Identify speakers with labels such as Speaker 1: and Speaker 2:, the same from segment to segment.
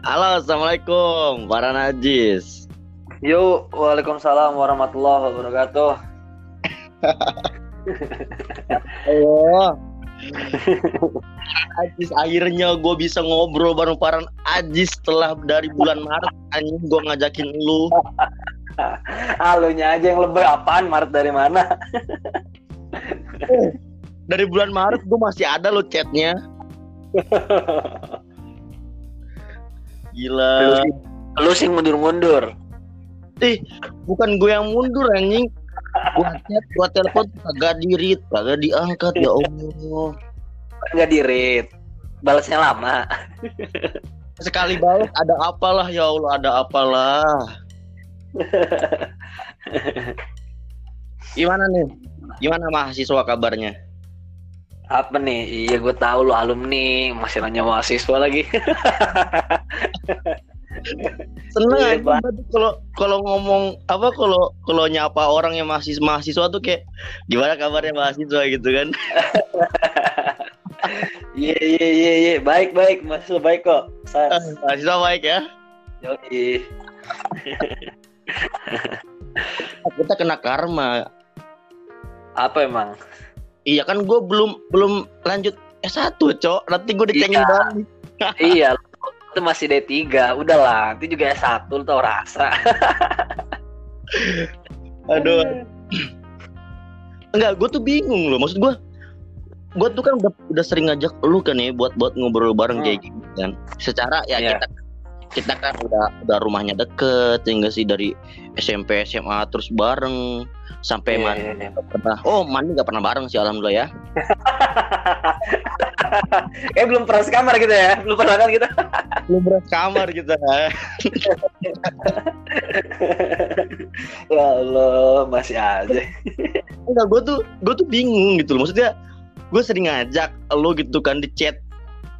Speaker 1: Halo, assalamualaikum para najis.
Speaker 2: Yo, waalaikumsalam warahmatullahi wabarakatuh.
Speaker 1: Halo. Ajis akhirnya gue bisa ngobrol bareng para Ajis setelah dari bulan Maret anjing gue ngajakin lu.
Speaker 2: Halunya aja yang lebih apaan Maret dari mana?
Speaker 1: Dari bulan Maret gue masih ada lo chatnya. Gila.
Speaker 2: Lu sih mundur-mundur.
Speaker 1: Ih, bukan gue yang mundur anjing. Gue chat, gue telepon kagak dirit, kagak diangkat ya Allah.
Speaker 2: Enggak di-read. Balasnya lama.
Speaker 1: Sekali balas ada apalah ya Allah, ada apalah. Gimana nih? Gimana mahasiswa kabarnya?
Speaker 2: Apa nih? Iya gue tahu lu alumni, masih nanya mahasiswa lagi.
Speaker 1: Seneng
Speaker 2: Iya,
Speaker 1: kalau kalau ngomong apa kalau kalau nyapa orang yang mahasiswa mahasiswa tuh kayak gimana kabarnya mahasiswa gitu kan.
Speaker 2: Iya iya iya iya, baik baik, mahasiswa baik kok. San.
Speaker 1: mahasiswa baik ya.
Speaker 2: Yoi.
Speaker 1: Kita kena karma.
Speaker 2: Apa emang?
Speaker 1: Iya kan gue belum belum lanjut S1, Cok. Nanti gue dicengin
Speaker 2: Iya.
Speaker 1: balik.
Speaker 2: iya, itu masih D3. Udahlah, nanti juga S1 lu tau rasa.
Speaker 1: Aduh. Enggak, gue tuh bingung loh. Maksud gue, gue tuh kan udah, udah sering ngajak lu kan ya buat buat ngobrol bareng
Speaker 2: Hmm.
Speaker 1: kayak gitu kan. Secara ya
Speaker 2: Iya.
Speaker 1: kita kita kan udah udah rumahnya deket, sehingga sih dari SMP SMA terus bareng sampai
Speaker 2: Iya,
Speaker 1: mandi
Speaker 2: iya, iya.
Speaker 1: nggak pernah. Oh mandi nggak pernah bareng sih alhamdulillah ya.
Speaker 2: Eh belum pernah sekamar gitu ya? Belum pernah kan kita?
Speaker 1: Lu beres kamar kita.
Speaker 2: Ya Allah, masih aja.
Speaker 1: Enggak, gue tuh gue tuh bingung gitu loh. Maksudnya gue sering ngajak lu gitu kan di chat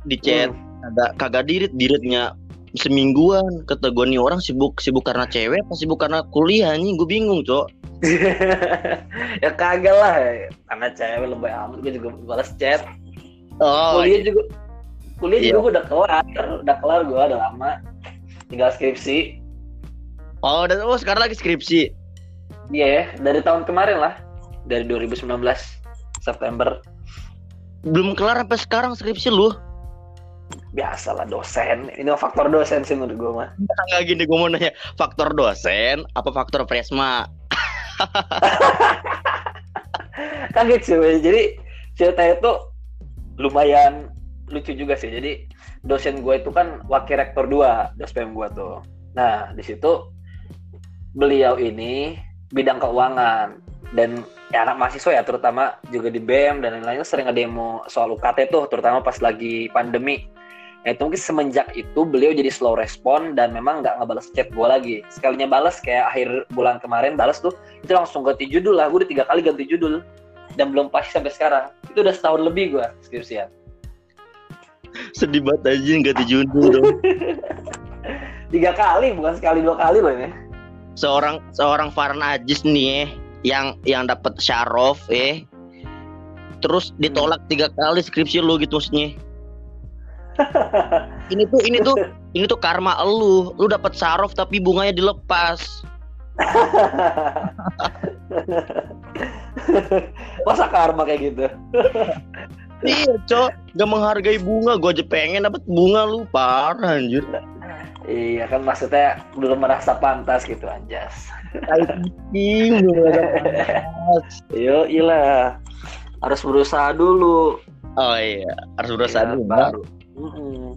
Speaker 1: di chat kagak kagak dirit diritnya semingguan. Kata gue nih orang sibuk sibuk karena cewek apa sibuk karena kuliah nih gue bingung cok.
Speaker 2: Ya kagak lah. Karena cewek lebih amat gue juga balas chat.
Speaker 1: Oh
Speaker 2: kuliah juga kuliah
Speaker 1: Iya.
Speaker 2: juga gue udah kelar. Udah kelar gue udah lama. Tinggal skripsi.
Speaker 1: Oh dan oh sekarang lagi skripsi?
Speaker 2: Iya dari tahun kemarin lah. Dari 2019 September.
Speaker 1: Belum kelar sampai sekarang skripsi lu
Speaker 2: biasalah dosen. Ini faktor dosen sih menurut gue mah.
Speaker 1: Nggak gini gue mau nanya. Faktor dosen apa faktor presma
Speaker 2: kaget sih jadi ceritanya itu lumayan lucu juga sih. Jadi dosen gue itu kan wakil rektor dua dospem gue tuh. Nah di situ beliau ini bidang keuangan. Dan ya anak mahasiswa ya terutama juga di BEM dan lain-lain sering ngedemo soal UKT tuh terutama pas lagi pandemi itu mungkin semenjak itu beliau jadi slow respon dan memang nggak ngebales chat gue lagi. Sekalinya balas kayak akhir bulan kemarin balas tuh itu langsung ganti judul lah. Gue udah tiga kali ganti judul dan belum pasti sampai sekarang. Itu udah setahun lebih gue skripsian.
Speaker 1: sedih banget aja nggak dijudul dong
Speaker 2: Tiga kali bukan sekali dua kali loh ini.
Speaker 1: seorang seorang Farhan Ajis nih eh, yang yang dapat syarof eh terus ditolak tiga kali skripsi lu gitu maksudnya ini tuh ini tuh ini tuh karma lu lu dapat syarof tapi bunganya dilepas
Speaker 2: Masa karma kayak gitu?
Speaker 1: iya cok gak menghargai bunga gua aja pengen dapat bunga lu parah anjir
Speaker 2: Iya kan maksudnya belum merasa pantas gitu anjas.
Speaker 1: Belum panas.
Speaker 2: Yo ilah harus berusaha dulu.
Speaker 1: oh iya harus berusaha
Speaker 2: Iya,
Speaker 1: dulu
Speaker 2: baru. Mm-mm.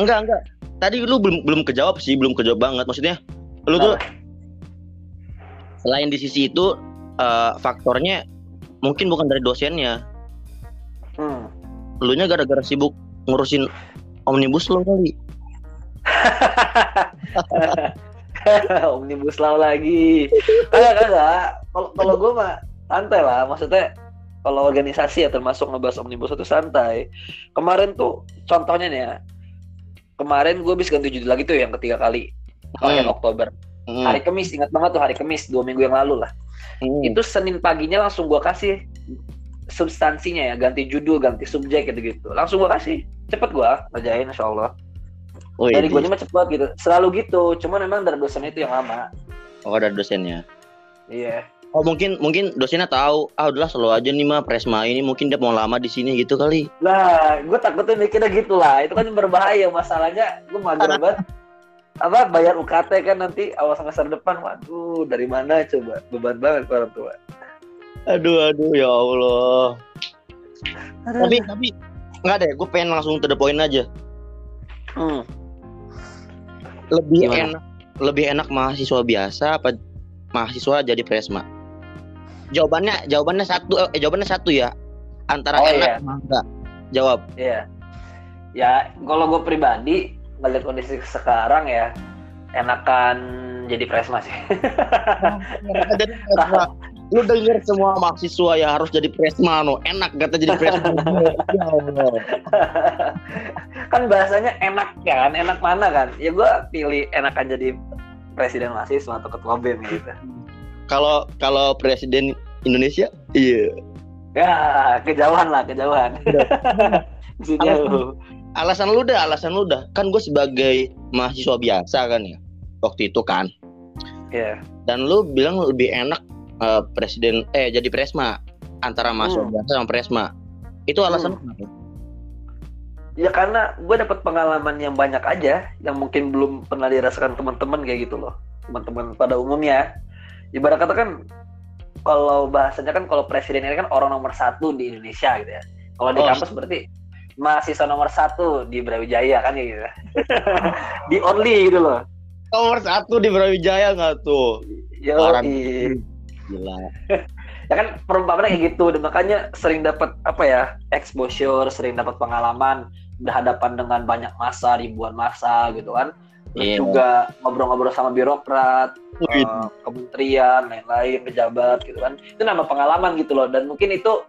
Speaker 1: enggak enggak tadi lu belum belum kejawab sih belum kejawab banget maksudnya lu tuh selain di sisi itu eh, faktornya mungkin bukan dari dosennya
Speaker 2: Hmm.
Speaker 1: lu nya gara-gara sibuk ngurusin omnibus law kali
Speaker 2: Omnibus Law lagi. Kagak kagak. Kalau kalau gue mah santai lah. Maksudnya kalau organisasi ya termasuk ngebahas Omnibus itu santai. Kemarin tuh contohnya nih ya. Kemarin gue bisa ganti judul lagi tuh yang ketiga kali.
Speaker 1: Hmm.
Speaker 2: Oktober.
Speaker 1: Hmm,
Speaker 2: Hari Kamis, ingat banget tuh hari Kamis dua minggu yang lalu lah.
Speaker 1: hmm.
Speaker 2: Itu Senin paginya langsung gue kasih substansinya ya, ganti judul, ganti subjek gitu-gitu. Langsung gue kasih. Cepet gue kerjain insya Allah.
Speaker 1: Oh,
Speaker 2: dari
Speaker 1: iya.
Speaker 2: gue mah cepet gitu selalu gitu cuman memang dari dosen itu yang lama
Speaker 1: Oh, ada dosennya.
Speaker 2: iya
Speaker 1: Oh, mungkin mungkin dosennya tahu, ah udahlah selalu aja nih mah Presma ini mungkin dia mau lama di sini gitu kali.
Speaker 2: Nah, gue takutnya mikirnya gitu lah. Itu kan berbahaya masalahnya. Gue mager banget. Apa bayar UKT kan nanti awal semester depan. Waduh, dari mana coba? Beban banget orang tua.
Speaker 1: Aduh, aduh ya Allah. Tapi tapi nggak deh, gue pengen langsung to the point aja.
Speaker 2: Hmm.
Speaker 1: Lebih
Speaker 2: Gimana?
Speaker 1: enak lebih enak mahasiswa biasa apa mahasiswa jadi Presma? Jawabannya jawabannya satu eh jawabannya satu ya. Antara
Speaker 2: Oh,
Speaker 1: enak
Speaker 2: iya.
Speaker 1: enggak. Jawab.
Speaker 2: Iya. Ya, kalau gue pribadi ngeliat kondisi sekarang ya, enakan jadi presma sih.
Speaker 1: jadi Presma. Lu denger semua mahasiswa ya harus jadi Presma no. Enak kata jadi Presma. ya Allah.
Speaker 2: kan bahasanya enak kan, enak mana kan? Ya gue pilih enakan jadi presiden mahasiswa atau ketua BEM gitu.
Speaker 1: Kalau kalau presiden Indonesia, iya.
Speaker 2: Ya, kejauhan lah, kejauhan. Jauh.
Speaker 1: Alasan lu dah, alasan lu dah. Kan gue sebagai mahasiswa biasa kan ya. Waktu itu kan.
Speaker 2: Iya.
Speaker 1: Dan lu bilang lebih enak eh, presiden eh jadi presma antara mahasiswa
Speaker 2: Hmm.
Speaker 1: biasa sama presma. Itu alasan lu kenapa?
Speaker 2: Ya karena gue dapat pengalaman yang banyak aja, yang mungkin belum pernah dirasakan teman-teman kayak gitu loh. Teman-teman pada umumnya. Ibarat kata kan, kalau bahasanya kan kalau presiden ini kan orang nomor satu di Indonesia gitu ya. Kalau di
Speaker 1: Oh.
Speaker 2: kampus berarti mahasiswa nomor satu di Brawijaya kan kayak gitu. di only gitu loh.
Speaker 1: Nomor satu di Brawijaya nggak tuh?
Speaker 2: Yo,
Speaker 1: Orang. Gila.
Speaker 2: ya kan perumpamannya kayak gitu dan makanya sering dapat apa ya exposure sering dapat pengalaman berhadapan dengan banyak masa ribuan masa gitu kan Terus
Speaker 1: Iya.
Speaker 2: juga ngobrol-ngobrol sama birokrat eh, kementerian lain-lain pejabat gitu kan. Itu nambah pengalaman gitu loh. Dan mungkin itu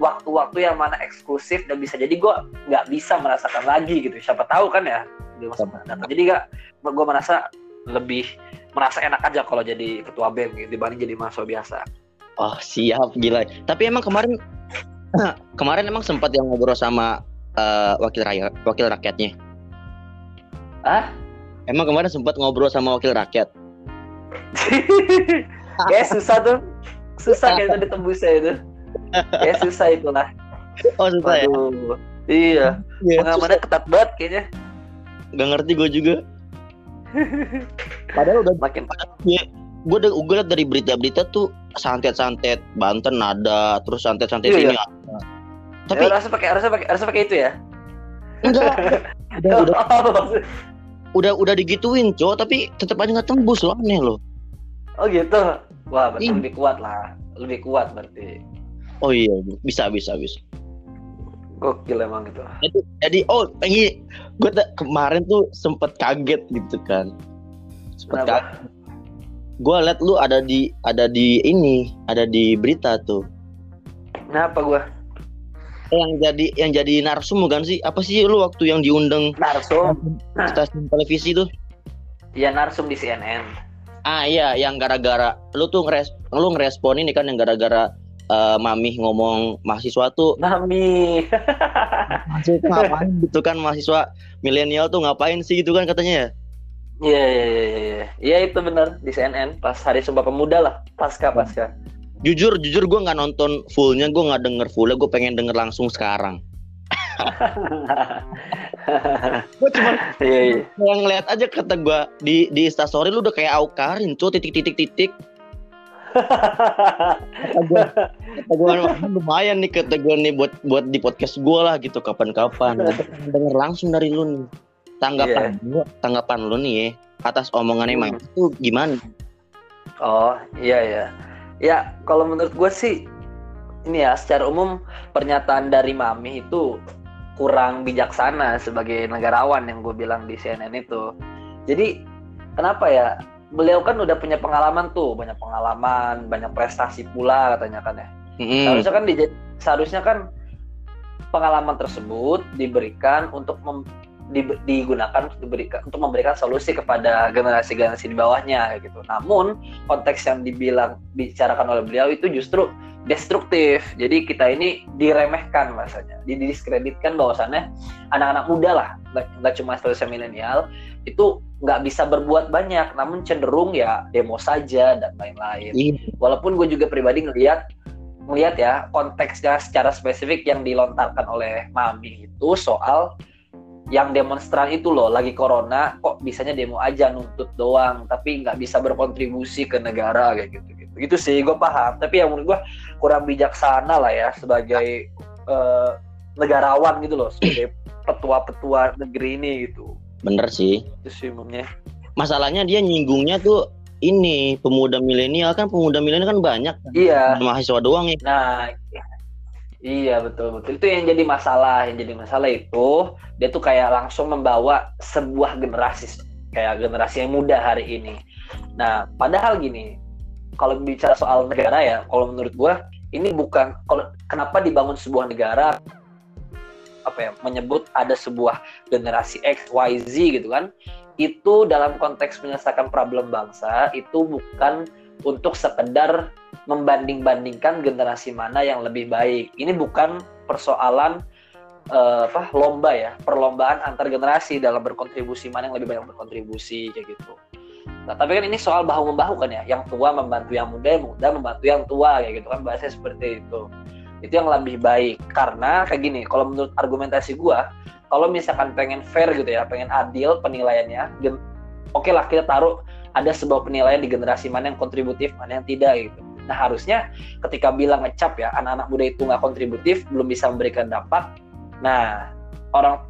Speaker 2: waktu-waktu yang mana eksklusif dan bisa jadi gue nggak bisa merasakan lagi gitu. Siapa tahu kan ya jadi gak gue merasa lebih merasa enak aja kalau jadi ketua BEM gitu dibanding jadi mahasiswa biasa.
Speaker 1: Oh siap gila. Tapi emang kemarin kemarin emang sempat yang ngobrol sama eh, wakil rakyat wakil rakyatnya.
Speaker 2: ah
Speaker 1: Emang kemarin sempat ngobrol sama wakil rakyat.
Speaker 2: Kayak susah tuh. Susah kayaknya ditembusnya itu. Kayak susah itulah.
Speaker 1: Oh susah ya?
Speaker 2: Waduh. Iya.
Speaker 1: Iya,
Speaker 2: Pengamannya ketat banget kayaknya.
Speaker 1: Gak ngerti gue juga. Padahal udah
Speaker 2: Makin
Speaker 1: gue udah gue liat dari berita-berita tuh santet-santet Banten ada, terus santet-santet
Speaker 2: Iya,
Speaker 1: ini
Speaker 2: iya.
Speaker 1: ada.
Speaker 2: tapi
Speaker 1: Tapi
Speaker 2: harusnya pakai harusnya pakai harusnya pakai itu ya.
Speaker 1: enggak, udah, udah,
Speaker 2: Oh,
Speaker 1: udah udah digituin cowok tapi tetap aja nggak tembus loh aneh loh.
Speaker 2: oh gitu. Wah, berarti
Speaker 1: Iya.
Speaker 2: lebih kuat lah. Lebih kuat berarti.
Speaker 1: Oh iya bisa bisa bisa.
Speaker 2: Gokil emang itu.
Speaker 1: Jadi, jadi oh ini gue kemarin tuh sempet kaget gitu kan. Sempet kaget.
Speaker 2: Kenapa?
Speaker 1: Gue liat lu ada di ada di ini ada di berita tuh.
Speaker 2: Kenapa gua?
Speaker 1: Yang jadi yang jadi narsum bukan sih apa sih lu waktu yang diundang
Speaker 2: Narsum.
Speaker 1: stasiun televisi tuh
Speaker 2: Iya narsum di CNN.
Speaker 1: ah iya yang gara-gara lu tuh ngeres lu ngerespon ini kan yang gara-gara eh, mami ngomong mahasiswa tuh
Speaker 2: Mami.
Speaker 1: mahasiswa ngapain gitu kan mahasiswa milenial tuh ngapain sih gitu kan katanya ya
Speaker 2: Iya iya iya iya. Iya itu benar di CNN pas Hari Sumpah Pemuda lah, pasca pasca.
Speaker 1: Jujur jujur gue nggak nonton fullnya gue nggak denger fullnya gue pengen denger langsung sekarang gue cuma
Speaker 2: Iya iya.
Speaker 1: yang ngeliat aja kata gue di di instastory lu udah kayak aukarin tuh titik titik titik kata gue kata gue lumayan nih kata gue nih buat buat di podcast gue lah gitu kapan-kapan denger langsung dari lu nih tanggapan lu tanggapan lu nih ya atas omongannya
Speaker 2: Hmm.
Speaker 1: Mike itu gimana
Speaker 2: Oh iya iya. Ya kalau menurut gue sih ini ya secara umum pernyataan dari Mami itu kurang bijaksana sebagai negarawan yang gue bilang di CNN itu. Jadi kenapa ya? Beliau kan udah punya pengalaman tuh, banyak pengalaman, banyak prestasi pula katanya kan ya.
Speaker 1: Mm-mm.
Speaker 2: Seharusnya kan di- seharusnya kan pengalaman tersebut diberikan untuk mem- di- digunakan untuk diberikan untuk memberikan solusi kepada generasi-generasi di bawahnya gitu. Namun konteks yang dibilang bicarakan oleh beliau itu justru destruktif. Jadi kita ini diremehkan rasanya, didiskreditkan bahwasannya anak-anak muda lah, nggak cuma seterusnya milenial, itu nggak bisa berbuat banyak, namun cenderung ya demo saja dan lain-lain. Iya. Walaupun gue juga pribadi ngelihat ngelihat ya konteksnya secara spesifik yang dilontarkan oleh Mami itu soal yang demonstran itu loh lagi corona kok bisanya demo aja nuntut doang tapi nggak bisa berkontribusi ke negara kayak gitu gitu. Gitu sih gue paham. Tapi yang menurut gue kurang bijaksana lah ya sebagai uh, negarawan gitu loh sebagai petua-petua negeri ini gitu.
Speaker 1: Bener sih.
Speaker 2: Itu sih umumnya.
Speaker 1: Masalahnya dia nyinggungnya tuh ini pemuda milenial. Kan pemuda milenial kan banyak.
Speaker 2: Iya.
Speaker 1: Mahasiswa doang ya.
Speaker 2: Nah Iya betul betul itu yang jadi masalah yang jadi masalah itu dia tuh kayak langsung membawa sebuah generasi kayak generasi yang muda hari ini. Nah padahal gini kalau bicara soal negara ya kalau menurut gua ini bukan kalau kenapa dibangun sebuah negara apa ya menyebut ada sebuah generasi X Y Z gitu kan itu dalam konteks menyelesaikan problem bangsa itu bukan untuk sekedar membanding-bandingkan generasi mana yang lebih baik. Ini bukan persoalan uh, apa lomba ya, perlombaan antar generasi dalam berkontribusi mana yang lebih banyak berkontribusi kayak gitu. Nah, tapi kan ini soal bahu membahu kan ya, yang tua membantu yang muda, yang muda membantu yang tua kayak gitu kan bahasanya seperti itu. Itu yang lebih baik karena kayak gini, kalau menurut argumentasi gua, kalau misalkan pengen fair gitu ya, pengen adil penilaiannya, oke okay lah kita taruh ada sebuah penilaian di generasi mana yang kontributif, mana yang tidak gitu Nah harusnya ketika bilang ngecap ya anak-anak muda itu nggak kontributif, belum bisa memberikan dampak. Nah orang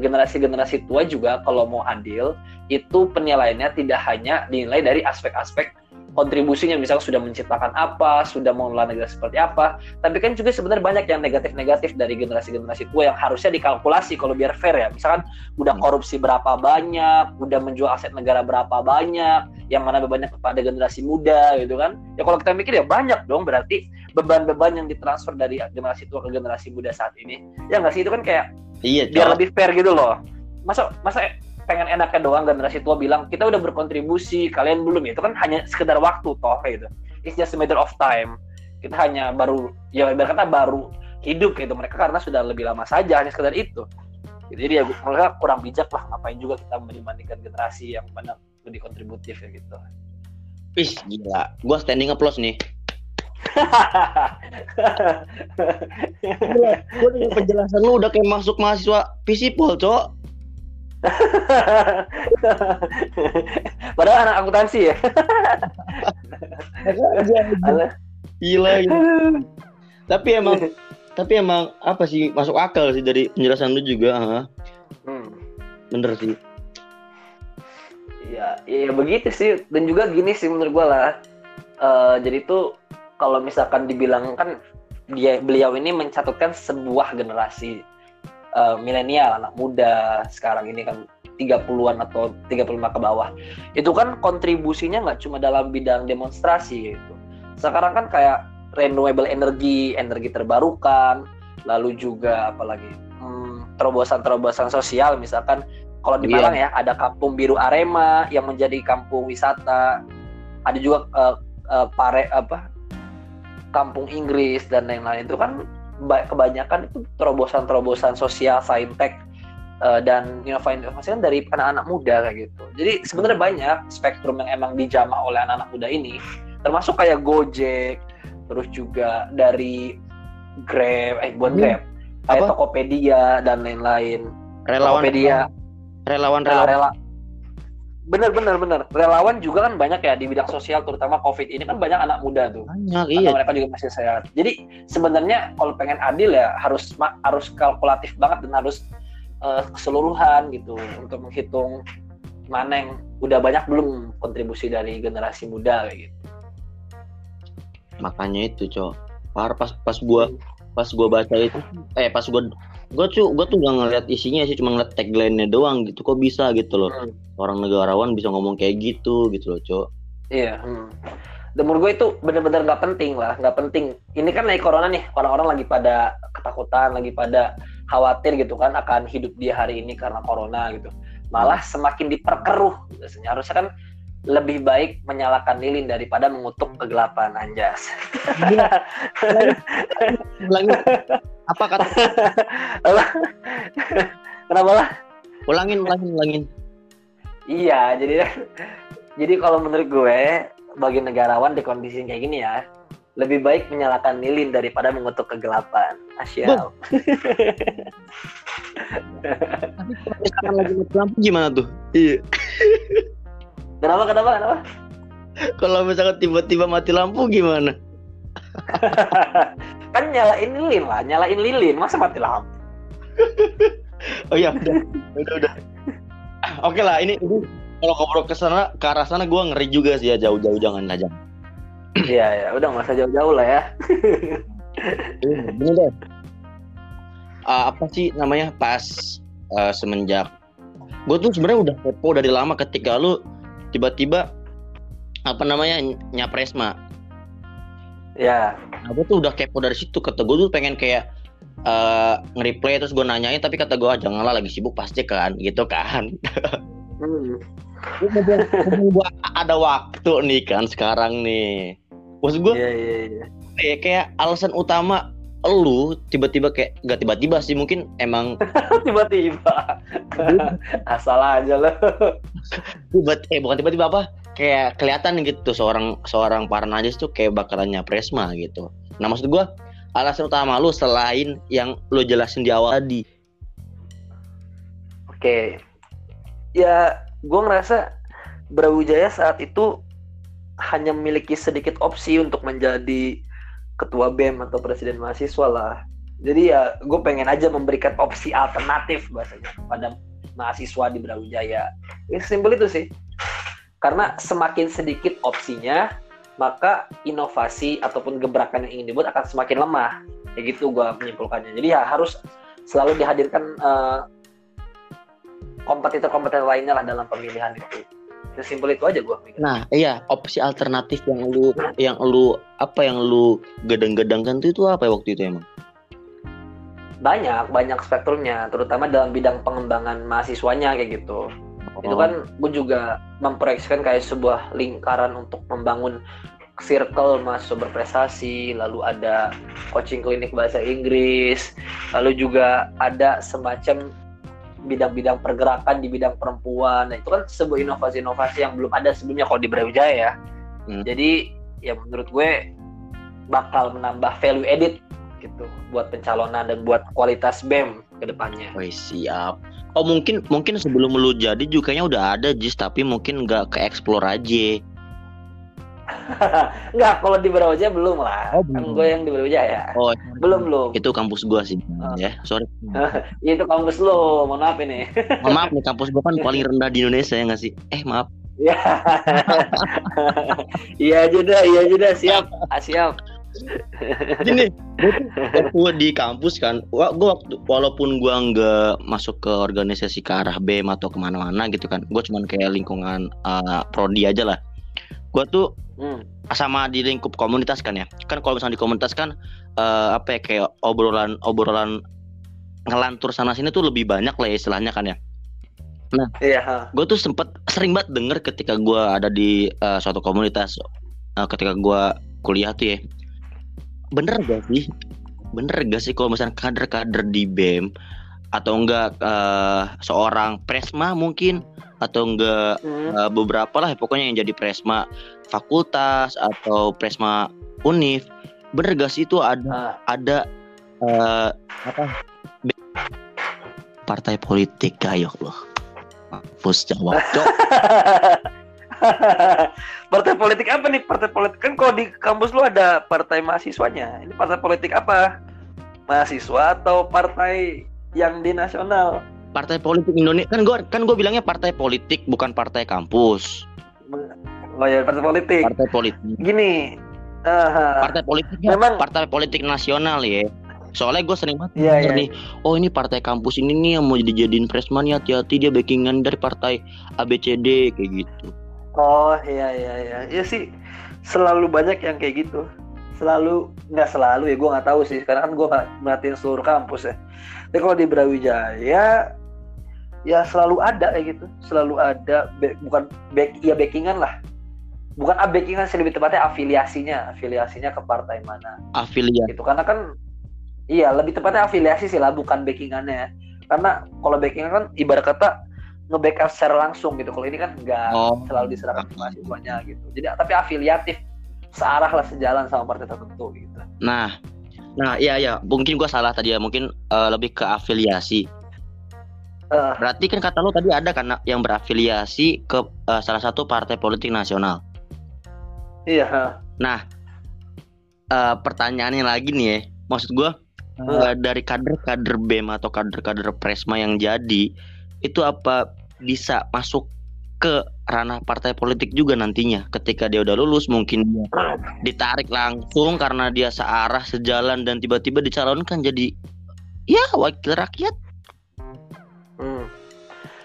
Speaker 2: generasi-generasi tua juga kalau mau adil itu penilaiannya tidak hanya dinilai dari aspek-aspek kontribusinya misalnya sudah menciptakan apa, sudah mengelola negara seperti apa. Tapi kan juga sebenarnya banyak yang negatif-negatif dari generasi-generasi tua yang harusnya dikalkulasi kalau biar fair ya. Misalkan udah hmm. korupsi berapa banyak, udah menjual aset negara berapa banyak, yang mana bebannya kepada generasi muda gitu kan. Ya kalau kita mikir ya banyak dong berarti beban-beban yang ditransfer dari generasi tua ke generasi muda saat ini. Ya nggak sih itu kan kayak iya, biar lebih fair gitu loh. Masa masa pengen enaknya doang generasi tua bilang kita udah berkontribusi kalian belum. Ya itu kan hanya sekedar waktu toh gitu. It's just a matter of time. Kita hanya baru ya berkata baru hidup gitu. Mereka karena sudah lebih lama saja hanya sekedar itu. Gitu. jadi ya mereka kurang bijak lah ngapain juga kita membandingkan generasi yang mana lebih kontributif ya gitu.
Speaker 1: Wih gila, gua standing applause nih. Gue dengan penjelasan lu udah kayak masuk mahasiswa visipol, cok.
Speaker 2: Padahal anak akuntansi ya.
Speaker 1: Gila gitu. Tapi emang tapi emang apa sih masuk akal sih dari penjelasan lu juga, ha? Hmm. Bener sih.
Speaker 2: Ya, ya begitu sih. Dan juga gini sih menurut gua lah. Uh, jadi tuh kalau misalkan dibilang kan dia beliau ini mencatatkan sebuah generasi uh, milenial, anak muda sekarang ini kan 30-an atau 35 ke bawah. Itu kan kontribusinya nggak cuma dalam bidang demonstrasi gitu. Sekarang kan kayak renewable energy, energi terbarukan, lalu juga apalagi hmm, terobosan-terobosan sosial misalkan kalau di Malang yeah. ya ada kampung biru Arema yang menjadi kampung wisata. Ada juga uh, uh, pare apa kampung Inggris dan lain-lain itu kan kebanyakan itu terobosan-terobosan sosial saintek uh, dan inovasi-inovasi kan dari anak-anak muda kayak gitu. Jadi sebenarnya banyak spektrum yang emang dijamah oleh anak-anak muda ini, termasuk kayak Gojek, terus juga dari Grab, eh buat hmm. Grab, kayak Apa? Tokopedia dan lain-lain.
Speaker 1: Relawan Tokopedia, relawan, relawan. Nah, rela
Speaker 2: bener bener bener. Relawan juga kan banyak ya di bidang sosial terutama covid ini kan banyak anak muda tuh.
Speaker 1: Banyak iya.
Speaker 2: mereka juga masih sehat. Jadi sebenarnya kalau pengen adil ya harus harus kalkulatif banget dan harus uh, keseluruhan gitu untuk menghitung mana yang udah banyak belum kontribusi dari generasi muda kayak gitu.
Speaker 1: Makanya itu cok. Pas pas gua pas gua baca itu eh pas gua gue tuh gue tuh gak ngeliat isinya sih cuma ngeliat tagline-nya doang gitu. Kok bisa gitu loh? Hmm. orang negarawan bisa ngomong kayak gitu gitu loh cok
Speaker 2: iya hmm. dan menurut gue itu bener-bener nggak penting lah nggak penting. Ini kan lagi corona nih orang-orang lagi pada ketakutan lagi pada khawatir gitu kan akan hidup dia hari ini karena corona gitu. Malah semakin diperkeruh biasanya. Harusnya kan lebih baik menyalakan lilin daripada mengutuk kegelapan anjas.
Speaker 1: Apa kata?
Speaker 2: Kenapa lah?
Speaker 1: Ulangin, ulangin, ulangin.
Speaker 2: Iya, jadi jadi kalau menurut gue bagi negarawan di kondisi kayak gini ya, lebih baik menyalakan lilin daripada mengutuk kegelapan. Asyal.
Speaker 1: Tapi kalau misalkan lagi mati lampu gimana tuh? Iya.
Speaker 2: kenapa kenapa kenapa?
Speaker 1: Kalau misalkan tiba-tiba mati lampu gimana?
Speaker 2: kan nyalain lilin lah, nyalain lilin, masa mati lampu?
Speaker 1: oh iya, udah, udah, udah. Oke lah, ini, ini kalau ngobrol ke sana, ke arah sana gue ngeri juga sih ya jauh-jauh jangan aja.
Speaker 2: Iya ya, udah nggak usah jauh-jauh lah ya.
Speaker 1: Ini deh. Uh, apa sih namanya pas uh, semenjak gue tuh sebenarnya udah kepo dari lama ketika lu tiba-tiba apa namanya nyapresma.
Speaker 2: Ya.
Speaker 1: Nah, gue tuh udah kepo dari situ kata gue tuh pengen kayak uh, nge-replay terus gue nanyain tapi kata gue ah, janganlah lagi sibuk pasti kan gitu kan. hmm. gue ada waktu nih kan sekarang nih maksud gue
Speaker 2: yeah, yeah, yeah.
Speaker 1: kayak kayak alasan utama lu tiba-tiba kayak gak tiba-tiba sih mungkin emang
Speaker 2: tiba-tiba asal aja lo
Speaker 1: tiba eh bukan tiba-tiba apa kayak kelihatan gitu seorang seorang Parnajis tuh kayak bakalan presma gitu nah maksud gue alasan utama lu selain yang lu jelasin di awal tadi
Speaker 2: oke ya gue ngerasa Brawijaya saat itu hanya memiliki sedikit opsi untuk menjadi ketua BEM atau presiden mahasiswa lah. Jadi ya gue pengen aja memberikan opsi alternatif bahasanya pada mahasiswa di Brawijaya. Ya simpel itu sih. Karena semakin sedikit opsinya, maka inovasi ataupun gebrakan yang ingin dibuat akan semakin lemah. Ya gitu gue menyimpulkannya. Jadi ya harus selalu dihadirkan uh, kompetitor-kompetitor lainnya lah dalam pemilihan itu sesimpel itu aja gue
Speaker 1: nah iya opsi alternatif yang lu yang lu apa yang lu gedang-gedangkan itu itu apa waktu itu emang
Speaker 2: banyak banyak spektrumnya terutama dalam bidang pengembangan mahasiswanya kayak gitu oh. itu kan gue juga memproyeksikan kayak sebuah lingkaran untuk membangun circle mahasiswa berprestasi, lalu ada coaching klinik bahasa Inggris, lalu juga ada semacam bidang-bidang pergerakan di bidang perempuan. Nah, itu kan sebuah inovasi-inovasi yang belum ada sebelumnya kalau di Brawijaya ya. Hmm. Jadi ya menurut gue bakal menambah value edit gitu buat pencalonan dan buat kualitas BEM ke depannya.
Speaker 1: Oh, siap. Oh mungkin mungkin sebelum lu jadi juga kayaknya udah ada JIS tapi mungkin nggak ke explore aja.
Speaker 2: Enggak, kalau di Brawijaya belum lah. Oh, belum. Kan gue yang di Brawijaya. Oh, belum belum.
Speaker 1: Itu kampus gua sih, oh. ya. Sorry.
Speaker 2: Itu kampus lo. Mohon maaf ini.
Speaker 1: Mohon maaf nih, kampus gua kan paling rendah di Indonesia ya nggak sih? Eh, maaf.
Speaker 2: Iya. iya aja dah, iya aja dah. Siap, ah, siap.
Speaker 1: Gini, gue di kampus kan, gue waktu walaupun gue nggak masuk ke organisasi ke arah BEM atau ke mana-mana gitu kan, gue cuman kayak lingkungan uh, prodi aja lah. Gue tuh hmm. sama di lingkup komunitas kan ya kan kalau misalnya di komunitas kan uh, apa ya kayak obrolan obrolan ngelantur sana sini tuh lebih banyak lah ya istilahnya kan ya nah iya. gue tuh sempet sering banget denger ketika gue ada di uh, suatu komunitas uh, ketika gue kuliah tuh ya bener gak sih? Bener gak sih kalau misalnya kader-kader di BEM atau enggak uh, seorang presma mungkin? Atau enggak hmm. uh, beberapa lah pokoknya yang jadi presma fakultas atau presma univ bener gak sih itu ada uh. ada uh, apa? Partai politik ayo loh mampus jawab cok
Speaker 2: partai politik apa nih? Partai politik kan kalau di kampus lu ada partai mahasiswanya. Ini partai politik apa? Mahasiswa atau partai yang di nasional?
Speaker 1: Partai politik Indonesia. Kan gue kan gue bilangnya partai politik bukan partai kampus.
Speaker 2: Oh ya partai politik.
Speaker 1: Partai politik.
Speaker 2: Gini
Speaker 1: uh, partai politik memang partai politik nasional ya. Soalnya gue sering banget yeah, yeah. nih oh ini partai kampus ini nih yang mau dijadiin presman ya hati-hati dia backingan dari partai ABCD kayak gitu
Speaker 2: oh iya iya iya. Ya sih selalu banyak yang kayak gitu. Selalu nggak selalu ya gue nggak tahu sih. Karena kan gue merhatiin seluruh kampus ya. Tapi kalau di Brawijaya ya selalu ada kayak gitu. Selalu ada back, bukan back ya backingan lah. Bukan ah, backingan sih lebih tepatnya afiliasinya. Afiliasinya ke partai mana.
Speaker 1: Afiliat.
Speaker 2: gitu karena kan iya lebih tepatnya afiliasi sih lah bukan backingannya karena kalau backingan kan ibarat kata nge-backup secara langsung gitu. Kalau ini kan enggak
Speaker 1: Oh.
Speaker 2: selalu diserahkan ke mahasiswanya gitu. Jadi tapi afiliatif searah lah sejalan sama partai tertentu gitu.
Speaker 1: Nah, nah iya ya, mungkin gua salah tadi ya, mungkin eh, lebih ke afiliasi.
Speaker 2: Eh,
Speaker 1: Berarti kan kata lo tadi ada kan yang berafiliasi ke eh, salah satu partai politik nasional.
Speaker 2: iya
Speaker 1: Nah, eh, pertanyaannya lagi nih ya, maksud gua eh, dari kader-kader BEM atau kader-kader Presma yang jadi itu apa bisa masuk ke ranah partai politik juga nantinya ketika dia udah lulus mungkin dia ditarik langsung karena dia searah sejalan dan tiba-tiba dicalonkan jadi ya wakil rakyat
Speaker 2: Hmm.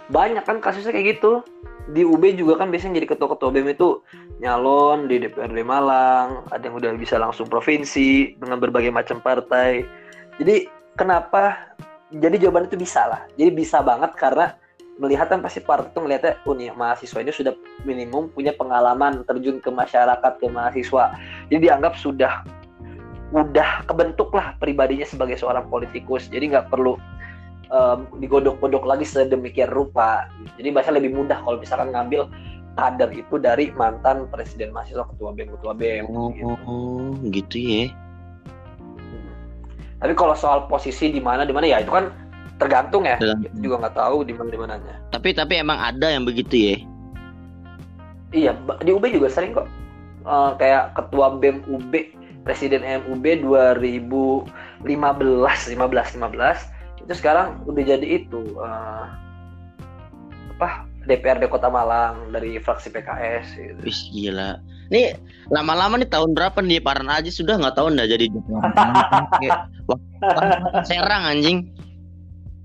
Speaker 2: Banyak kan kasusnya kayak gitu. Di UB juga kan biasanya jadi ketua-ketua BEM itu nyalon di DPRD Malang, ada yang udah bisa langsung provinsi dengan berbagai macam partai. Jadi kenapa? Jadi jawaban itu bisa lah. Jadi bisa banget karena melihat kan pasti partai itu melihatnya, oh mahasiswa ini sudah minimum punya pengalaman terjun ke masyarakat ke mahasiswa. Jadi dianggap sudah udah kebentuk lah pribadinya sebagai seorang politikus. Jadi nggak perlu em, digodok-godok lagi sedemikian rupa. Jadi bahasa lebih mudah kalau misalkan ngambil kader itu dari mantan presiden mahasiswa ketua BEM ketua BEM. gitu.
Speaker 1: oh gitu ya
Speaker 2: Tapi kalau soal posisi di mana di mana ya itu kan tergantung ya. Kita juga nggak tahu di mana di mananya.
Speaker 1: tapi tapi emang ada yang begitu ya
Speaker 2: Iya, di UB juga sering kok. Eh, kayak ketua BEM UB, presiden MUB 2015, 15, 15 itu sekarang udah jadi itu eh, apa DPRD Kota Malang dari fraksi PKS. Gitu.
Speaker 1: Wih gila nih lama-lama nih tahun berapa nih? Paran aja sudah nggak tahu nggak jadi Serang anjing.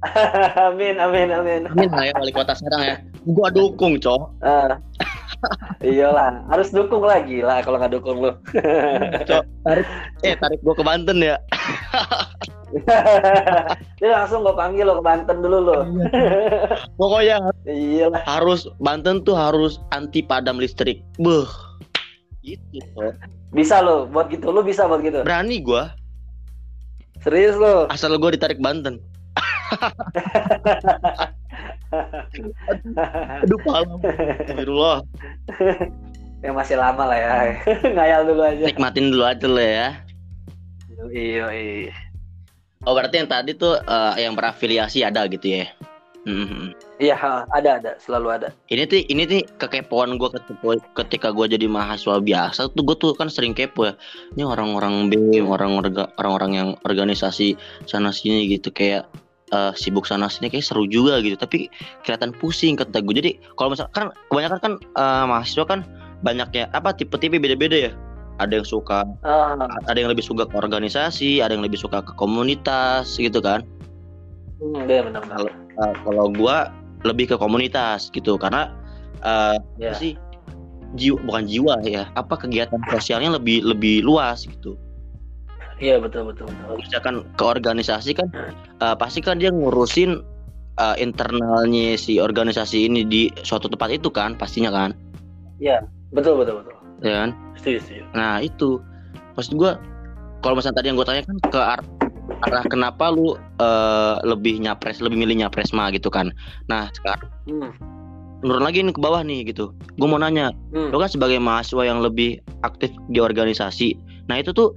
Speaker 2: Amin, amin, amin.
Speaker 1: Amin lah ya wali kota Serang ya. Gua dukung cok.
Speaker 2: Eh, iyalah, harus dukung lagi lah kalau nggak dukung lu.
Speaker 1: cok tarik. Eh tarik gua ke Banten ya.
Speaker 2: Jadi langsung gue panggil lo ke Banten dulu lo.
Speaker 1: pokoknya
Speaker 2: Iyalah.
Speaker 1: harus Banten tuh harus anti padam listrik. Beh gitu
Speaker 2: Bisa lo, buat gitu. Lo bisa buat gitu.
Speaker 1: berani gua
Speaker 2: Serius lo.
Speaker 1: asal gua ditarik Banten aduh palam Astagfirullah
Speaker 2: Yang masih lama lah ya. Ngayal dulu aja.
Speaker 1: nikmatin dulu aja lah ya
Speaker 2: Iya, iya.
Speaker 1: oh berarti yang tadi tuh eh, yang berafiliasi ada gitu ya.
Speaker 2: Iya, ha, ada ada, selalu ada.
Speaker 1: ini tuh ini nih kekepoan gue ketika, ketika gue jadi mahasiswa biasa tuh gue tuh kan sering kepo ya. Ini orang-orang BEM orang orang-orang yang organisasi sana sini gitu kayak eh, sibuk sana sini kayak seru juga gitu. Tapi kelihatan pusing kata gue jadi kalau misalkan kebanyakan kan eh, mahasiswa kan banyak ya apa tipe-tipe beda-beda ya? Ada yang suka
Speaker 2: Ah,
Speaker 1: ada yang lebih suka ke organisasi ada yang lebih suka ke komunitas gitu kan?
Speaker 2: Hmm, iya benar benar.
Speaker 1: Uh, kalau gua lebih ke komunitas gitu karena uh,
Speaker 2: Ya.
Speaker 1: apa sih jiwa bukan jiwa ya apa kegiatan sosialnya lebih lebih luas gitu
Speaker 2: Iya betul betul betul.
Speaker 1: Kalau misalkan ke organisasi kan uh, pasti kan dia ngurusin uh, internalnya si organisasi ini di suatu tempat itu kan pastinya kan
Speaker 2: Betul betul betul.
Speaker 1: ya kan
Speaker 2: Setuju setuju.
Speaker 1: nah itu maksud gua kalau misalnya tadi yang gue tanya kan ke arah kenapa lu uh, lebih nyapres lebih milih nyapresma gitu kan nah sekarang
Speaker 2: Hmm.
Speaker 1: turun lagi nih ke bawah nih gitu gue mau nanya
Speaker 2: Hmm.
Speaker 1: lo kan sebagai mahasiswa yang lebih aktif di organisasi nah itu tuh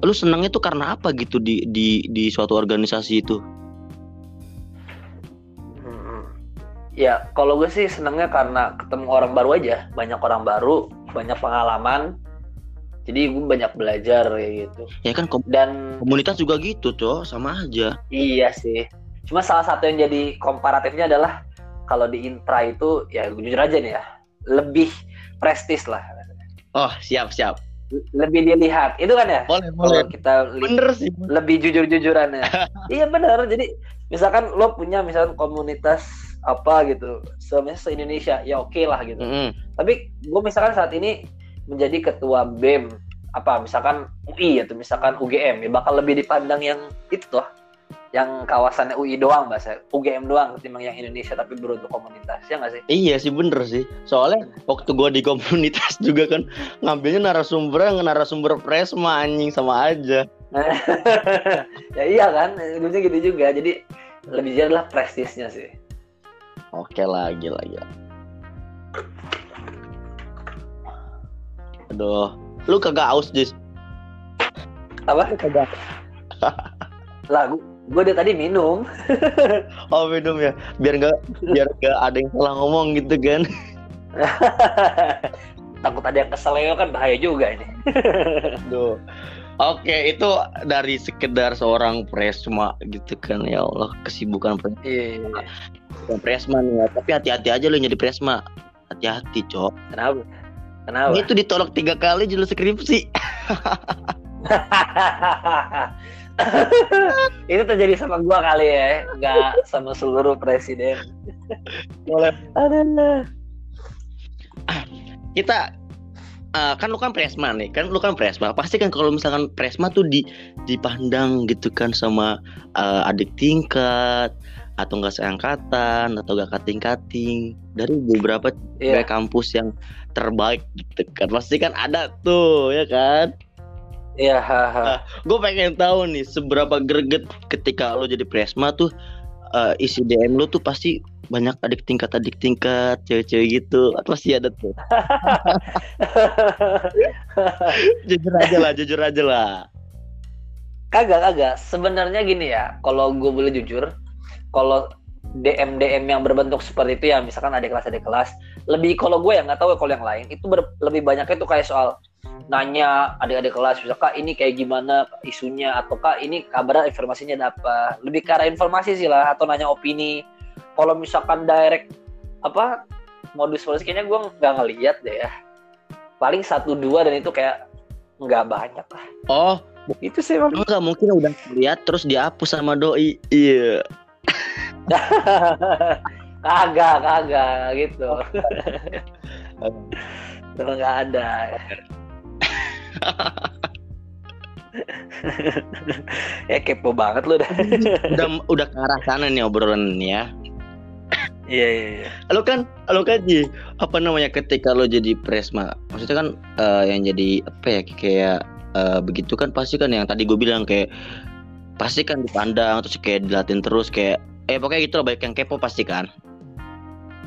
Speaker 1: lu senangnya tuh karena apa gitu di di di suatu organisasi itu
Speaker 2: Hmm. Ya, kalau gue sih senangnya karena ketemu orang baru aja, banyak orang baru, banyak pengalaman. Jadi gue banyak belajar kayak gitu.
Speaker 1: ya kan kom-
Speaker 2: Dan
Speaker 1: komunitas juga gitu cok sama aja
Speaker 2: iya sih. Cuma salah satu yang jadi komparatifnya adalah kalau di intra itu ya gue jujur aja nih ya, lebih prestis lah.
Speaker 1: oh siap siap
Speaker 2: Lebih dilihat. Itu kan ya?
Speaker 1: boleh
Speaker 2: Kalau kita
Speaker 1: bener sih
Speaker 2: lebih jujur-jujuran ya. iya benar. Jadi misalkan lo punya misalkan komunitas apa gitu, se se Indonesia, ya oke lah gitu.
Speaker 1: Mm-mm.
Speaker 2: Tapi gue misalkan saat ini menjadi ketua BEM apa misalkan UI atau misalkan UGM ya bakal lebih dipandang yang itu tuh yang kawasannya UI doang bahasa UGM doang ketimbang yang Indonesia tapi beruntuk komunitas ya nggak sih
Speaker 1: Iya sih bener sih. Soalnya waktu gua di komunitas juga kan ngambilnya narasumbernya narasumber Presma anjing sama aja.
Speaker 2: ya iya kan ujungnya gitu juga jadi lebih jadi lah prestisnya sih
Speaker 1: Oke lah, gila gila. Aduh, lu kagak aus Jis?
Speaker 2: apa
Speaker 1: Kagak.
Speaker 2: lah gue dari tadi minum
Speaker 1: Oh minum ya, biar nggak biar nggak ada yang salah ngomong gitu kan?
Speaker 2: takut ada yang kesel ya kan bahaya juga ini
Speaker 1: Aduh. Oke, itu dari sekedar seorang presma gitu kan ya Allah kesibukan pres-
Speaker 2: iya
Speaker 1: presma nih ya. Tapi hati-hati aja lu jadi presma. Hati-hati, Cok.
Speaker 2: kenapa kenapa
Speaker 1: Itu ditolak tiga kali judul skripsi.
Speaker 2: itu terjadi sama gua kali ya nggak sama seluruh presiden
Speaker 1: Boleh.
Speaker 2: Aduh.
Speaker 1: Kita eh, kan lu kan presma nih, kan lu kan presma. Pasti kan kalau misalkan presma tuh di dipandang gitu kan sama eh, adik tingkat atau enggak seangkatan atau gak kating-kating dari beberapa cewek kampus yang terbaik gitu kan. Pasti kan ada tuh ya kan.
Speaker 2: Iya, haha.
Speaker 1: Gue pengen tahu nih seberapa greget ketika lo jadi presma tuh eh, isi DM lo tuh pasti banyak adik tingkat adik tingkat cewek-cewek gitu pasti ada tuh jujur aja lah jujur aja lah
Speaker 2: kagak kagak. Sebenarnya gini ya, kalau gue boleh jujur, kalau DM DM yang berbentuk seperti itu ya, misalkan ada kelas ada kelas, lebih kalau gue yang nggak tahu ya kalau yang lain itu ber- lebih banyaknya tuh kayak soal nanya adik-adik kelas, misalkan kak ini kayak gimana isunya atau kak ini kabar informasinya ada apa, lebih ke arah informasi sih lah atau nanya opini. Kalau misalkan direct apa modus modus kayaknya gue nggak ngeliat deh ya. Paling satu dua dan itu kayak nggak banyak lah.
Speaker 1: oh
Speaker 2: Itu sih emang.
Speaker 1: nggak mungkin udah lihat terus dihapus sama doi iya
Speaker 2: kagak kagak gitu. Kalau nggak ada. Ya kepo banget lu dah.
Speaker 1: Udah udah ke arah sana nih obrolan nih ya.
Speaker 2: Iya iya iya.
Speaker 1: Lo kan lo kan Ji, apa namanya ketika lo jadi presma maksudnya kan eh, yang jadi apa ya kayak eh, begitu kan pasti kan yang tadi gue bilang kayak pasti kan dipandang terus kayak dilatin terus kayak eh pokoknya gitu lah baik yang kepo pasti kan?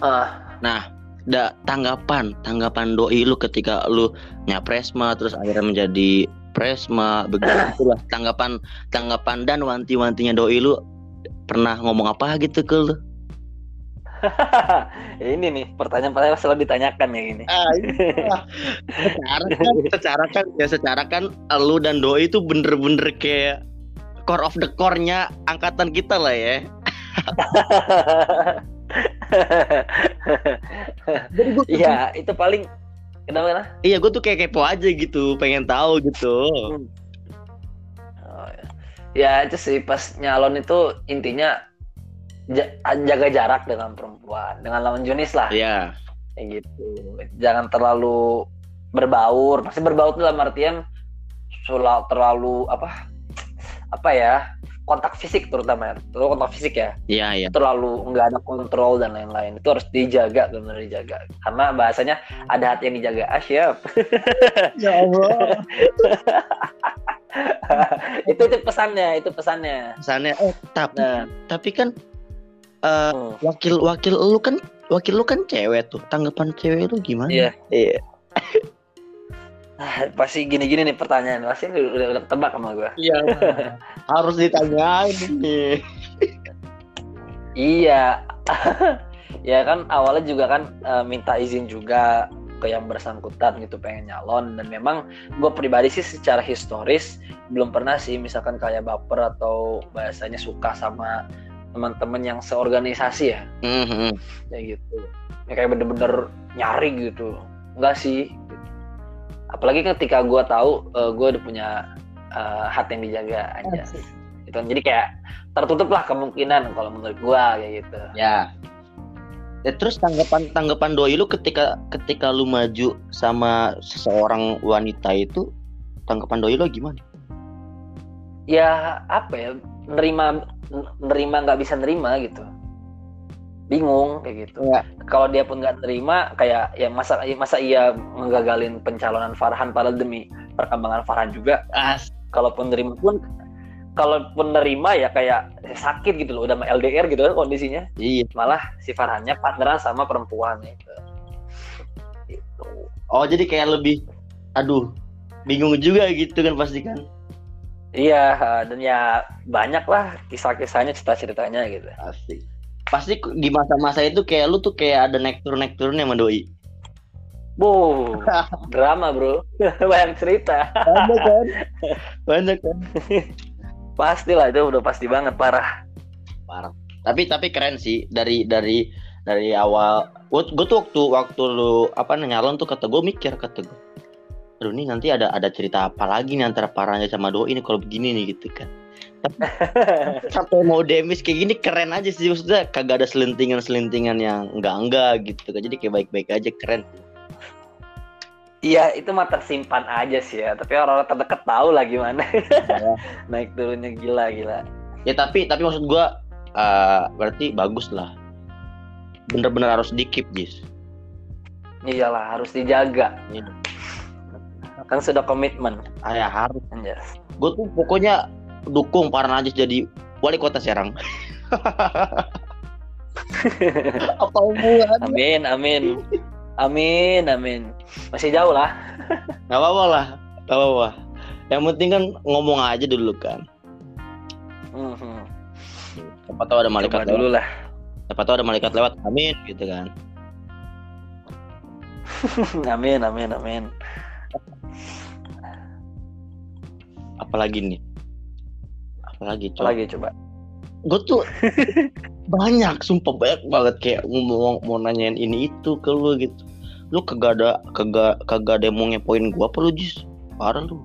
Speaker 2: Ah.
Speaker 1: Nah da, tanggapan tanggapan doi lu ketika lu nyapresma terus akhirnya menjadi presma begitulah tanggapan tanggapan dan wanti-wantinya doi lu. Pernah ngomong apa gitu ke lu?
Speaker 2: Ini nih pertanyaan-pertanyaan selalu ditanyakan ya ini
Speaker 1: Ah, iya. secara kan, secara kan, ya secara kan, lu dan doi itu bener-bener kayak core of the core-nya angkatan kita lah ya. Jadi gue,
Speaker 2: iya itu paling kenapa kenapa
Speaker 1: iya gue tuh kayak kepo aja gitu, pengen tahu gitu.
Speaker 2: Oh, ya. ya itu sih pas nyalon itu intinya ja- jaga jarak dengan perempuan dengan lawan jenis lah.
Speaker 1: Iya,
Speaker 2: kayak gitu. Jangan terlalu berbaur. Masih berbaur tuh dalam artian terlalu apa apa ya kontak fisik terutama ya terlalu kontak fisik ya
Speaker 1: iya, iya.
Speaker 2: terlalu nggak ada kontrol dan lain-lain itu harus dijaga benar dijaga karena bahasanya ada hati yang dijaga ah siap
Speaker 1: Ya Allah.
Speaker 2: itu itu pesannya itu pesannya
Speaker 1: Misalnya, eh tapi,
Speaker 2: nah
Speaker 1: tapi kan eh,
Speaker 2: hmm.
Speaker 1: wakil wakil lu kan wakil lu kan cewek tuh, tanggapan cewek lu gimana?
Speaker 2: Iya.
Speaker 1: Iya.
Speaker 2: Ah, pasti gini-gini nih pertanyaan. Pasti udah, udah, tebak sama gue
Speaker 1: Iya. Harus ditanyain nih.
Speaker 2: Iya, ya kan awalnya juga kan eh, minta izin juga ke yang bersangkutan gitu pengen nyalon. Dan memang gue pribadi sih secara historis belum pernah sih misalkan kayak baper atau bahasanya suka sama teman-teman yang seorganisasi ya.
Speaker 1: Mhm.
Speaker 2: kayak gitu. Ya kayak bener-bener nyari gitu. Enggak sih apalagi ketika gue tahu gue udah punya eh, hati yang dijaga aja gitu. Jadi kayak tertutup lah kemungkinan kalau menurut gue kayak gitu.
Speaker 1: Ya. Ya terus tanggapan tanggapan doi lu ketika ketika lu maju sama seseorang wanita itu tanggapan doi lu gimana?
Speaker 2: ya apa ya nerima nerima nggak bisa nerima gitu bingung kayak gitu
Speaker 1: Ya.
Speaker 2: kalau dia pun nggak terima kayak ya masa masa iya menggagalin pencalonan Farhan padahal demi perkembangan Farhan juga
Speaker 1: As.
Speaker 2: kalaupun nerima pun kalaupun nerima ya kayak sakit gitu loh udah sama LDR gitu kan kondisinya
Speaker 1: Iya.
Speaker 2: malah si Farhannya partneran sama perempuan gitu. Gitu.
Speaker 1: Oh jadi kayak lebih, aduh, bingung juga gitu kan pasti kan.
Speaker 2: Iya dan ya banyak lah kisah-kisahnya cerita-ceritanya gitu.
Speaker 1: Asik. Pasti di masa-masa itu kayak lu tuh kayak ada naik turun naik turunnya sama doi.
Speaker 2: Bu, drama bro, banyak cerita.
Speaker 1: Banyak kan? Banyak kan?
Speaker 2: Pastilah itu udah pasti banget parah.
Speaker 1: Parah. Tapi tapi keren sih dari dari dari awal. Gue tuh waktu waktu lu apa nyalon tuh kata gue mikir kata gue. Aduh nih nanti ada ada cerita apa lagi nih antara parahnya sama doi ini kalau begini nih gitu kan. Sampai mau demis kayak gini keren aja sih maksudnya kagak ada selentingan selentingan yang enggak enggak gitu kan jadi kayak baik baik aja keren.
Speaker 2: Iya itu mah tersimpan aja sih ya. Tapi orang-orang terdekat tahu lah gimana.
Speaker 1: Iya.
Speaker 2: Naik turunnya gila gila.
Speaker 1: Ya tapi tapi maksud gua eh, berarti bagus lah. Bener-bener harus di keep Jis.
Speaker 2: Iyalah harus dijaga.
Speaker 1: Iya.
Speaker 2: Kan sudah komitmen.
Speaker 1: Ah, ya harus. Gue tuh pokoknya dukung para najis jadi wali kota Serang. Apa hubungan?
Speaker 2: Amin amin. Amin amin. Masih jauh lah.
Speaker 1: Gak apa-apa lah, gak apa-apa. Yang penting kan ngomong aja dulu kan.
Speaker 2: Mhm.
Speaker 1: Siapa tahu ada malaikat
Speaker 2: Coba dulu
Speaker 1: lewat.
Speaker 2: lah.
Speaker 1: Siapa tahu ada malaikat lewat. Amin gitu kan.
Speaker 2: amin amin amin.
Speaker 1: Apalagi nih? Apalagi coba.
Speaker 2: Lagi coba.
Speaker 1: Gue tuh banyak, sumpah banyak banget kayak ngomong mau nanyain ini itu ke lu gitu. Lu kagak ada kagak kagak ada yang mau ngepoin gua apa lu Jis? Parah lu.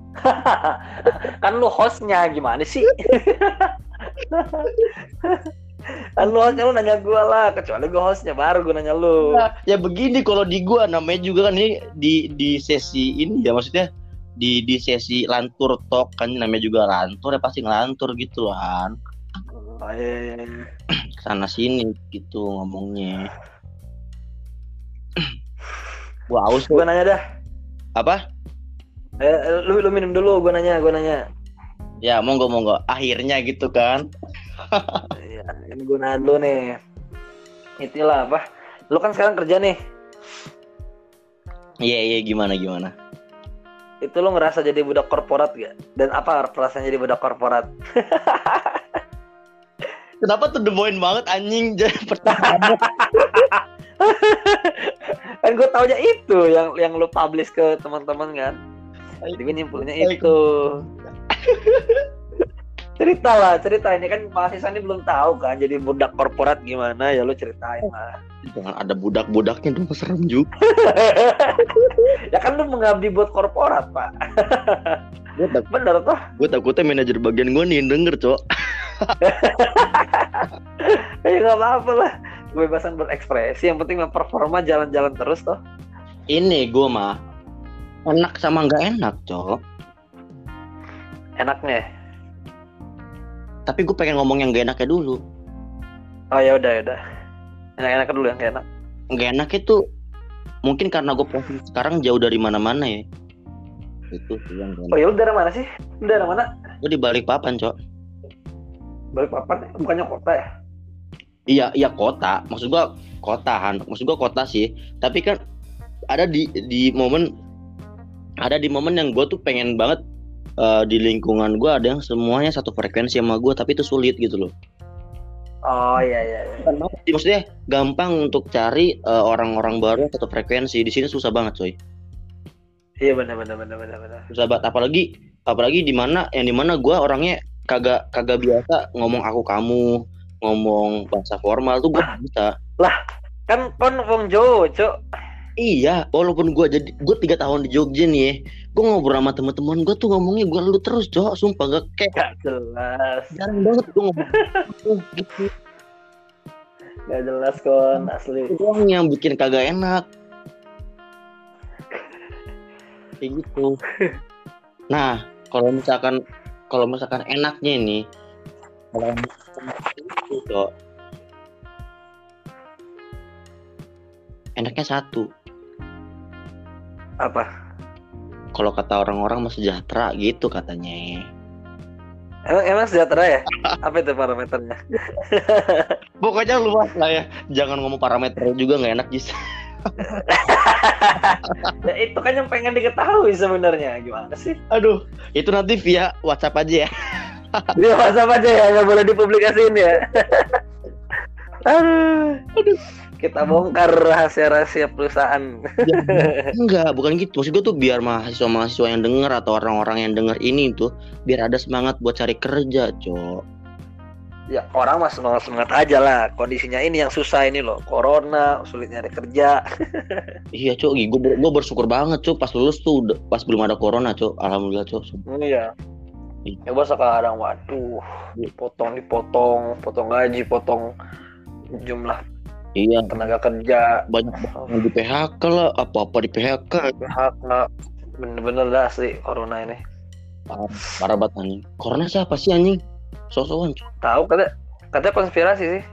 Speaker 2: kan lu hostnya gimana sih? kan lu hostnya lu nanya gua lah kecuali gua hostnya baru gua nanya lu
Speaker 1: Nah, ya begini kalau di gua namanya juga kan ini di di sesi ini ya maksudnya di di sesi lantur talk kan namanya juga lantur ya pasti ngelantur gitu kan.
Speaker 2: Oh, iya, iya, iya.
Speaker 1: sana sini gitu ngomongnya. Gua aus
Speaker 2: gua nanya dah.
Speaker 1: Apa?
Speaker 2: Eh, lu lu minum dulu gua nanya gua nanya.
Speaker 1: Ya monggo monggo. Akhirnya gitu kan.
Speaker 2: Iya, ini gua nanya dulu nih. Itulah apa? Lu kan sekarang kerja nih.
Speaker 1: Iya iya gimana gimana
Speaker 2: itu lu ngerasa jadi budak korporat gak? Dan apa perasaan jadi budak korporat?
Speaker 1: Kenapa tuh demoin banget anjing? Jadi pertanyaan
Speaker 2: kan gue taunya itu yang yang lu publish ke teman-teman kan? Jadi gue nyimpulnya itu cerita lah cerita. Ini kan mahasiswa ini belum tahu kan jadi budak korporat gimana? Ya lu ceritain lah.
Speaker 1: Jangan ada budak-budaknya dong serem juga.
Speaker 2: Ya kan lu mengabdi buat korporat pak.
Speaker 1: Gue tak,
Speaker 2: bener toh?
Speaker 1: gue takutnya manajer bagian gue nih denger cok.
Speaker 2: Ya nggak apa-apa lah. Kebebasan berekspresi yang penting performa jalan-jalan terus toh.
Speaker 1: Ini gue mah enak sama nggak enak cok.
Speaker 2: Enaknya
Speaker 1: tapi gue pengen ngomong yang gak enaknya dulu.
Speaker 2: Oh ya udah ya udah. Enak-enak dulu yang gak enak.
Speaker 1: Gak enak itu mungkin karena gue posisi sekarang jauh dari mana-mana ya. Itu yang gak
Speaker 2: oh
Speaker 1: enak
Speaker 2: ya lu dari mana sih? Lu dari mana?
Speaker 1: Gue di balik papan cok.
Speaker 2: Balik papan? Bukannya kota ya?
Speaker 1: Iya iya kota. Maksud gue kota Han. Maksud gue kota sih. Tapi kan ada di di momen ada di momen yang gue tuh pengen banget eh, di lingkungan gue ada yang semuanya satu frekuensi sama gue tapi itu sulit gitu loh.
Speaker 2: Oh iya iya, iya.
Speaker 1: Maksudnya gampang untuk cari eh, orang-orang baru yang satu frekuensi. Di sini susah banget coy.
Speaker 2: Iya benar benar benar benar benar.
Speaker 1: Susah banget. Apalagi apalagi di mana yang di mana gue orangnya kagak kagak biasa ngomong aku kamu ngomong bahasa formal tuh gue bisa.
Speaker 2: Kan kon wong Jawa cuk
Speaker 1: iya walaupun gue jadi gue tiga tahun di Jogja nih ya gue ngobrol sama teman-teman gue tuh ngomongnya gue lu terus cok. Sumpah gak kayak
Speaker 2: gak jelas.
Speaker 1: jarang banget gue ngomong. Gitu
Speaker 2: gak jelas kon asli.
Speaker 1: Itu doang yang bikin kagak enak. Kayak gitu. Nah kalau misalkan kalau misalkan enaknya ini kalau yang itu cok. Enaknya satu
Speaker 2: Apa?
Speaker 1: kalau kata orang-orang mah sejahtera gitu katanya
Speaker 2: Emang, emang sejahtera ya? Apa itu parameternya?
Speaker 1: pokoknya luas lah ya jangan ngomong parameter juga nggak enak Jis
Speaker 2: Nah, itu kan yang pengen diketahui sebenarnya. Gimana sih?
Speaker 1: aduh itu nanti via WhatsApp aja ya
Speaker 2: Dia WhatsApp aja ya, nggak boleh dipublikasiin ya. Aduh. Kita bongkar rahasia-rahasia perusahaan.
Speaker 1: enggak bukan gitu maksud gue tuh biar mahasiswa-mahasiswa yang denger atau orang-orang yang denger ini tuh biar ada semangat buat cari kerja cok
Speaker 2: ya orang mas semangat semangat aja lah. Kondisinya ini yang susah ini loh. Corona, sulit nyari kerja.
Speaker 1: iya cok gue gue bersyukur banget cok pas lulus tuh pas belum ada corona cok alhamdulillah cok
Speaker 2: Iya. Coba sekarang, waduh, dipotong, dipotong, potong gaji, potong jumlah
Speaker 1: iya.
Speaker 2: Tenaga kerja,
Speaker 1: banyak banget di PHK lah apa-apa di PHK
Speaker 2: PHK, bener-bener dah sih corona ini.
Speaker 1: parah, parah banget anjing. Corona siapa sih anjing? Sosokan
Speaker 2: Tahu kata katanya konspirasi sih.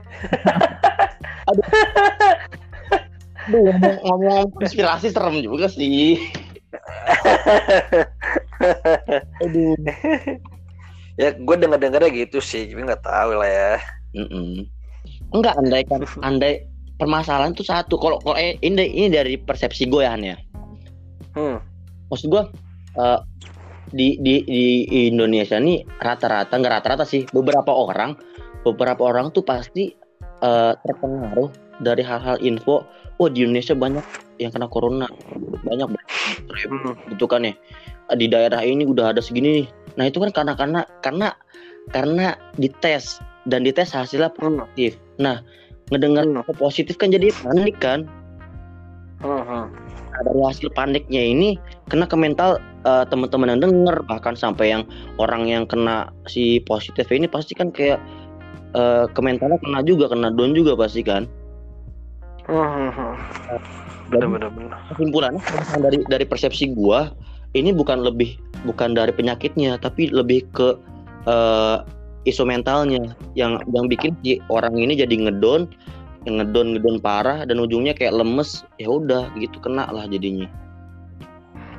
Speaker 1: Aduh, ngomong, ngomong konspirasi serem juga sih. Aduh.
Speaker 2: Ya gue denger dengernya gitu sih, tapi nggak tahu lah ya.
Speaker 1: Mm-mm. Enggak, andai kan, andai permasalahan tuh satu. Kalau kalau eh, ini ini dari persepsi gue ya, Han, ya.
Speaker 2: Hmm.
Speaker 1: Maksud gue eh, di di di Indonesia nih rata-rata nggak rata-rata sih, beberapa orang, beberapa orang tuh pasti eh, terpengaruh dari hal-hal info. Oh di Indonesia banyak yang kena corona, banyak
Speaker 2: Hmm.
Speaker 1: gitu kan ya. Di daerah ini udah ada segini nih. Nah itu kan karena karena karena karena dites dan dites hasilnya
Speaker 2: Hmm.
Speaker 1: positif. Nah, ngedengar
Speaker 2: Hmm.
Speaker 1: info positif kan jadi panik kan. Nah, dari hasil paniknya ini kena ke mental eh, teman-teman yang denger bahkan sampai yang orang yang kena si positif ini pasti kan kayak eh, ke mentalnya kena juga kena down juga pasti kan. Kesimpulannya kalau misalnya dari dari persepsi gua ini bukan lebih bukan dari penyakitnya tapi lebih ke eh, isu mentalnya yang yang bikin si orang ini jadi ngedon yang ngedon ngedon parah dan ujungnya kayak lemes ya udah gitu kena lah jadinya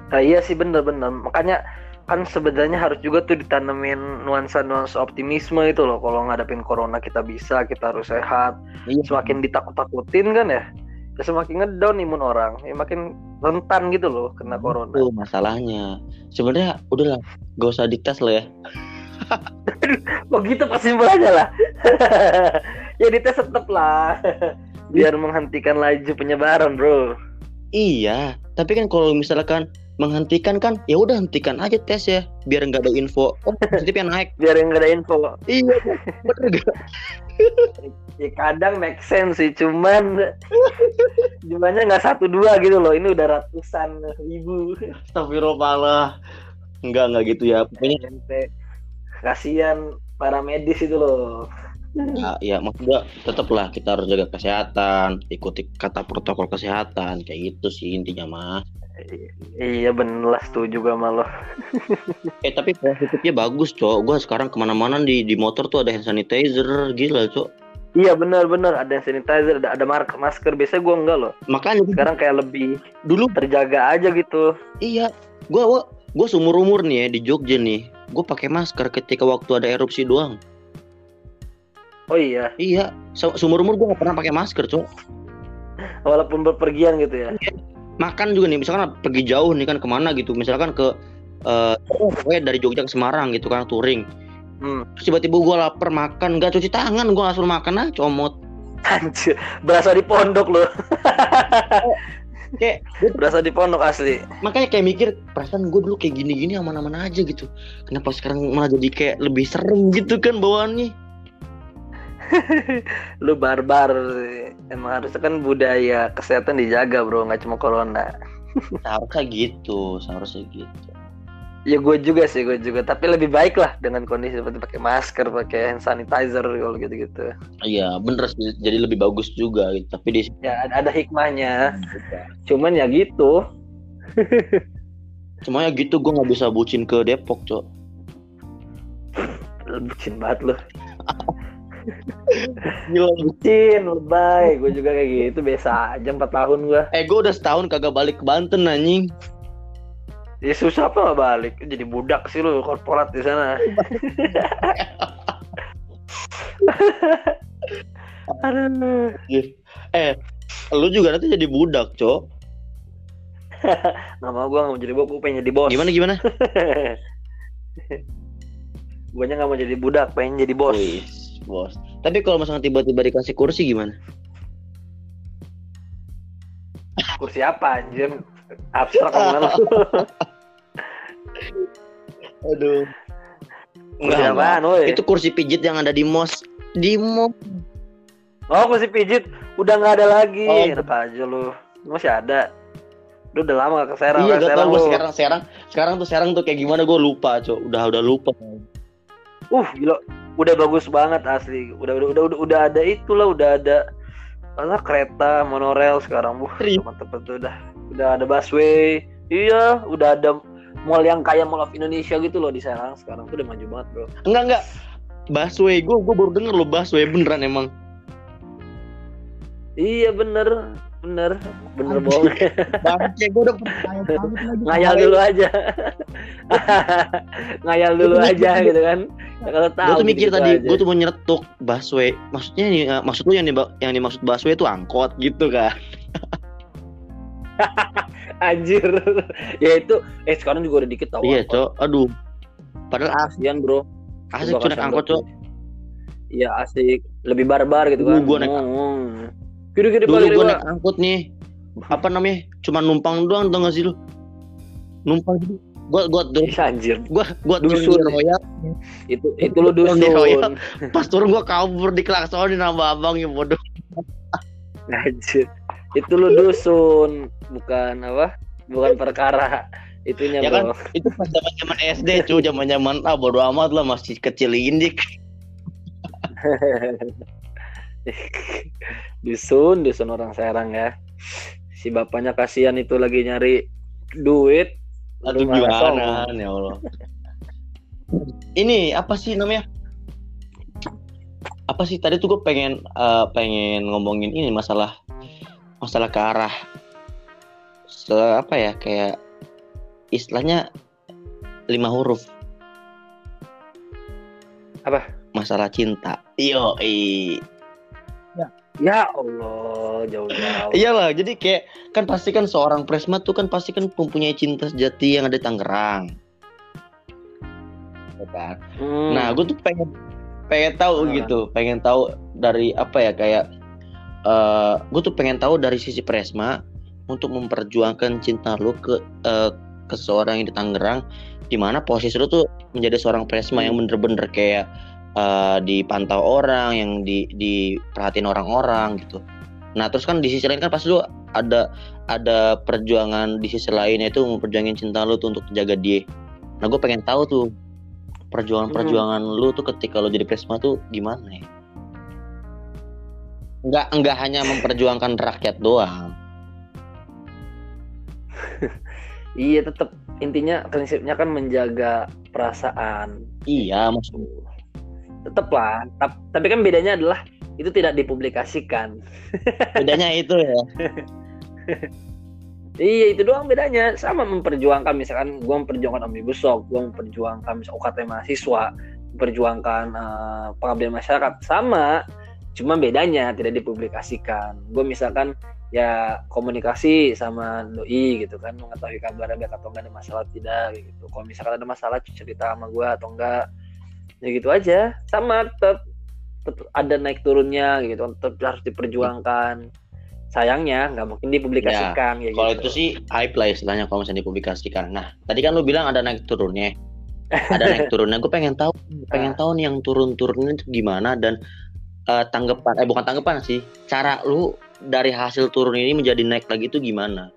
Speaker 2: Nah, iya sih bener-bener. Makanya kan sebenarnya harus juga tuh ditanemin nuansa-nuansa optimisme itu loh. Kalau ngadepin corona kita bisa, kita harus sehat.
Speaker 1: iya
Speaker 2: Semakin ditakut-takutin kan ya, ya semakin ngedown imun orang. Ya makin rentan gitu loh kena corona.
Speaker 1: itu masalahnya sebenarnya udahlah gak usah dites lah ya
Speaker 2: Kok gitu kesimpulannya lah. ya dites tetep lah. Biar menghentikan laju penyebaran, Bro.
Speaker 1: iya tapi kan kalau misalkan menghentikan kan ya udah hentikan aja tes ya biar nggak ada info oh positifnya naik
Speaker 2: Biar yang nggak ada info.
Speaker 1: iya bener gak
Speaker 2: Ya kadang make sense sih, cuman jumlahnya nggak satu dua gitu loh. Ini udah ratusan ribu.
Speaker 1: Astagfirullah enggak enggak gitu ya pokoknya
Speaker 2: Ente. Kasihan para medis itu loh.
Speaker 1: ya, ya maksudnya tetap lah kita harus jaga kesehatan ikuti kata protokol kesehatan kayak gitu sih intinya mah
Speaker 2: Iya bener lah setuju juga sama lo.
Speaker 1: eh tapi positifnya bagus cok gue sekarang ke mana-mana di di motor tuh ada hand sanitizer gila cok
Speaker 2: Iya bener-bener ada hand sanitizer, ada ada mark masker. Biasanya gue enggak loh.
Speaker 1: makanya
Speaker 2: Sekarang kayak lebih
Speaker 1: dulu
Speaker 2: terjaga aja gitu.
Speaker 1: iya gue gua, gua seumur umur nih ya di Jogja nih gue pakai masker ketika waktu ada erupsi doang.
Speaker 2: Oh iya,
Speaker 1: iya se- seumur umur gue gak pernah pakai masker cok.
Speaker 2: Walaupun berpergian gitu ya.
Speaker 1: makan juga nih misalkan pergi jauh nih kan ke mana gitu. Misalkan ke eh pokoknya dari Jogja ke Semarang gitu kan touring.
Speaker 2: Hmm.
Speaker 1: Terus tiba-tiba gue lapar makan gak cuci tangan gue langsung makan ah comot.
Speaker 2: Anjir, berasa di pondok loh.
Speaker 1: kayak
Speaker 2: Berasa di pondok asli.
Speaker 1: makanya kayak mikir perasaan gue dulu kayak gini-gini aman-aman aja gitu kenapa sekarang malah jadi kayak lebih serem gitu kan bawaannya
Speaker 2: Lu barbar. Emang harusnya kan budaya kesehatan dijaga bro, nggak cuma corona.
Speaker 1: seharusnya gitu seharusnya gitu
Speaker 2: Ya gue juga sih, gue juga. Tapi lebih baik lah dengan kondisi seperti pakai masker, pakai hand sanitizer kalau gitu-gitu.
Speaker 1: iya bener sih jadi lebih bagus juga gitu tapi di
Speaker 2: Ya ada, ada hikmahnya. Cuman ya gitu.
Speaker 1: cuma ya gitu gue nggak bisa bucin ke Depok cok
Speaker 2: Bucin banget lu.
Speaker 1: Gila.
Speaker 2: bucin lebay gue juga kayak gitu biasa aja empat tahun gue
Speaker 1: Eh gue udah setahun kagak balik ke Banten anjing.
Speaker 2: Ya susah apa balik jadi budak sih lu korporat di sana Aduh.
Speaker 1: Eh, lu juga nanti jadi budak, Cok.
Speaker 2: nggak mau gue nggak mau jadi bos gue pengen jadi bos
Speaker 1: Gimana gimana?
Speaker 2: gue nggak mau jadi budak pengen jadi bos
Speaker 1: Wih, bos. Tapi kalau misalnya tiba-tiba dikasih kursi gimana?
Speaker 2: kursi apa anjir abstrak ke mana
Speaker 1: Aduh.
Speaker 2: kursi apaan
Speaker 1: Itu kursi pijit yang ada di mos. Di mos.
Speaker 2: oh kursi pijit udah nggak ada lagi
Speaker 1: Oh.
Speaker 2: enak aja lu masih ada lu udah lama gak ke Serang
Speaker 1: iya, gak tau
Speaker 2: Serang
Speaker 1: gue
Speaker 2: lu.
Speaker 1: sekarang sekarang sekarang tuh sekarang tuh kayak gimana gue lupa, Cok. Udah udah lupa.
Speaker 2: uh gila udah bagus banget asli udah udah udah udah, udah ada itulah udah ada apa kereta monorail sekarang buh
Speaker 1: Serius?
Speaker 2: mantep betul udah udah ada busway. Iya udah ada mall yang kayak Mall of Indonesia gitu loh di Serang sekarang. Tuh udah maju banget bro.
Speaker 1: Enggak enggak. Busway, gue gue baru denger lo busway beneran emang.
Speaker 2: iya bener. Bener. Bener bohong
Speaker 1: Bangke gue udah banget
Speaker 2: ngayal dulu aja. Ngayal dulu aja gitu kan. Ya, kalau tahu
Speaker 1: Gue tuh mikir
Speaker 2: gitu
Speaker 1: tadi, gue tuh mau nyeretuk busway. Maksudnya eh, maksud lu yang di, yang dimaksud busway itu angkot gitu kan?
Speaker 2: anjir ya itu eh sekarang juga udah dikit tau
Speaker 1: Iya. Cok. Aduh. Padahal as-
Speaker 2: kasian bro
Speaker 1: asik naik angkot. Cok.
Speaker 2: Iya asik, lebih barbar gitu
Speaker 1: Dulu
Speaker 2: kan.
Speaker 1: gua naik-
Speaker 2: Hmm. Kiri-kiri
Speaker 1: Dulu
Speaker 2: balik
Speaker 1: gue
Speaker 2: Pak.
Speaker 1: naik angkot nih. Apa namanya? Cuma numpang doang tau gak sih lu? Numpang gitu. Gua gua turun
Speaker 2: anjir,
Speaker 1: gua gua turun
Speaker 2: Dusun.
Speaker 1: di Royal.
Speaker 2: itu itu lu
Speaker 1: di Royal.
Speaker 2: dusun.
Speaker 1: Pas turun gua kabur di klaksonin sama abang yang bodoh.
Speaker 2: Anjir. Itu lu dusun, bukan apa? Bukan perkara. Itunya
Speaker 1: Ya kan? Itu pas zaman-zaman SD, cuy, zaman-zaman ah bodo amat lah masih kecil indik.
Speaker 2: dusun, dusun orang Serang ya. Si bapaknya kasihan itu lagi nyari duit.
Speaker 1: Aduh
Speaker 2: lu malah
Speaker 1: gimana
Speaker 2: songong.
Speaker 1: ya Allah. Ini apa sih namanya? Apa sih tadi tuh gue pengen eh, pengen ngomongin ini masalah masalah ke arah se apa ya kayak istilahnya lima huruf.
Speaker 2: Apa?
Speaker 1: Masalah cinta. Yo,
Speaker 2: Ya Allah, jauh-jauh.
Speaker 1: Iyalah, jadi kayak kan pasti kan seorang presma tuh kan pasti kan mempunyai cinta sejati yang ada di Tangerang. Ya kan?
Speaker 2: Hmm.
Speaker 1: Nah, gue tuh pengen pengen tahu
Speaker 2: Nah.
Speaker 1: gitu, pengen tahu dari apa ya kayak eh gue tuh pengen tahu dari sisi Presma untuk memperjuangkan cinta lu ke eh, ke seseorang yang di Tangerang, di mana posisi lu tuh menjadi seorang Presma yang bener-bener kayak eh, dipantau orang, yang di diperhatiin orang-orang gitu. Nah, terus kan di sisi lain kan pasti lu ada ada perjuangan di sisi lain yaitu memperjuangin cinta lu tuh untuk jaga dia. Nah, gue pengen tahu tuh perjuangan-perjuangan lu tuh ketika lu jadi Presma tuh gimana ya? Enggak enggak hanya memperjuangkan rakyat doang.
Speaker 2: Iya tetap intinya prinsipnya kan menjaga perasaan.
Speaker 1: Iya, maksud
Speaker 2: Tetap lah. Tap- Tapi kan bedanya adalah itu tidak dipublikasikan.
Speaker 1: bedanya itu ya.
Speaker 2: Iya itu doang bedanya. Sama memperjuangkan misalkan gua memperjuangkan omnibus law, gua memperjuangkan misal UKT mahasiswa, memperjuangkan eh, pengabdian masyarakat sama. Cuma bedanya tidak dipublikasikan. Gue misalkan ya komunikasi sama doi gitu kan mengetahui kabar baik atau enggak ada masalah tidak gitu kalau misalkan ada masalah cerita sama gue atau enggak ya gitu aja sama tetap, ada naik turunnya gitu tetap harus diperjuangkan sayangnya nggak mungkin dipublikasikan ya
Speaker 1: Kalau
Speaker 2: gitu.
Speaker 1: itu sih hype lah istilahnya kalau misalnya dipublikasikan. Nah, tadi kan lu bilang ada naik turunnya. Ada naik turunnya. Gue pengen tahu, pengen tahu nih yang turun-turunnya itu gimana dan eh, tanggapan eh bukan tanggapan sih. Cara lu dari hasil turun ini menjadi naik lagi itu gimana?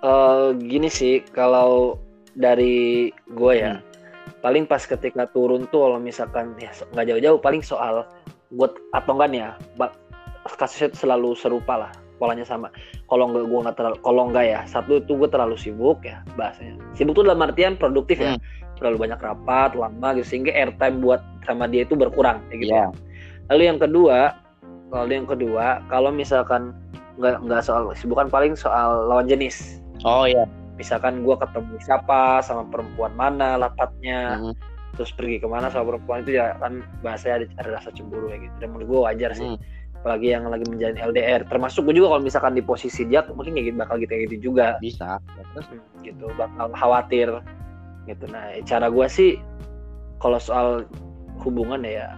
Speaker 2: Eh, gini sih kalau dari gue ya
Speaker 1: Hmm.
Speaker 2: paling pas ketika turun tuh kalau misalkan ya nggak jauh-jauh paling soal buat atau enggak nih ya kasusnya selalu serupa lah polanya sama kalau nggak gue nggak terlalu kalau nggak ya satu itu gue terlalu sibuk ya bahasanya sibuk tuh dalam artian produktif ya
Speaker 1: Hmm.
Speaker 2: Terlalu banyak rapat lama gitu sehingga airtime buat sama dia itu berkurang kayak gitu
Speaker 1: Iya.
Speaker 2: lalu yang kedua lalu yang kedua kalau misalkan nggak nggak soal bukan paling soal lawan jenis
Speaker 1: Oh iya.
Speaker 2: misalkan gua ketemu siapa sama perempuan mana lapatnya
Speaker 1: Hmm.
Speaker 2: terus pergi ke mana sama perempuan itu ya kan bahasanya ada, ada rasa cemburu ya gitu dan menurut gue wajar sih
Speaker 1: Hmm.
Speaker 2: apalagi yang lagi menjalin LDR termasuk gue juga kalau misalkan di posisi dia mungkin kayak gitu bakal gitu kayak gitu juga
Speaker 1: Bisa. Terus
Speaker 2: Hmm, gitu bakal khawatir gitu. Nah cara gue sih kalau soal hubungan ya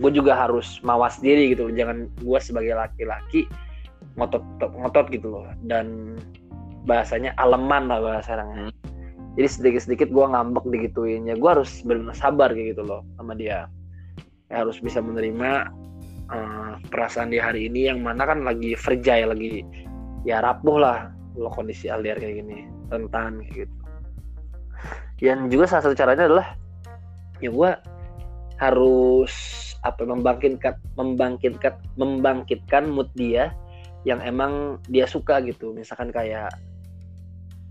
Speaker 2: gue juga harus mawas diri gitu jangan gue sebagai laki-laki ngotot ngotot gitu loh. Dan bahasanya aleman lah bahasa orangnya. Jadi sedikit sedikit gue ngambek digituin ya gue harus benar sabar kayak gitu loh sama dia. Ya, harus bisa menerima eh, perasaan di hari ini yang mana kan lagi fragile lagi ya rapuh lah lo kondisi LDR kayak gini. Rentan kayak gitu dan juga salah satu caranya adalah ya gue harus apa membangkitkan membangkitkan membangkitkan mood dia yang emang dia suka gitu. Misalkan kayak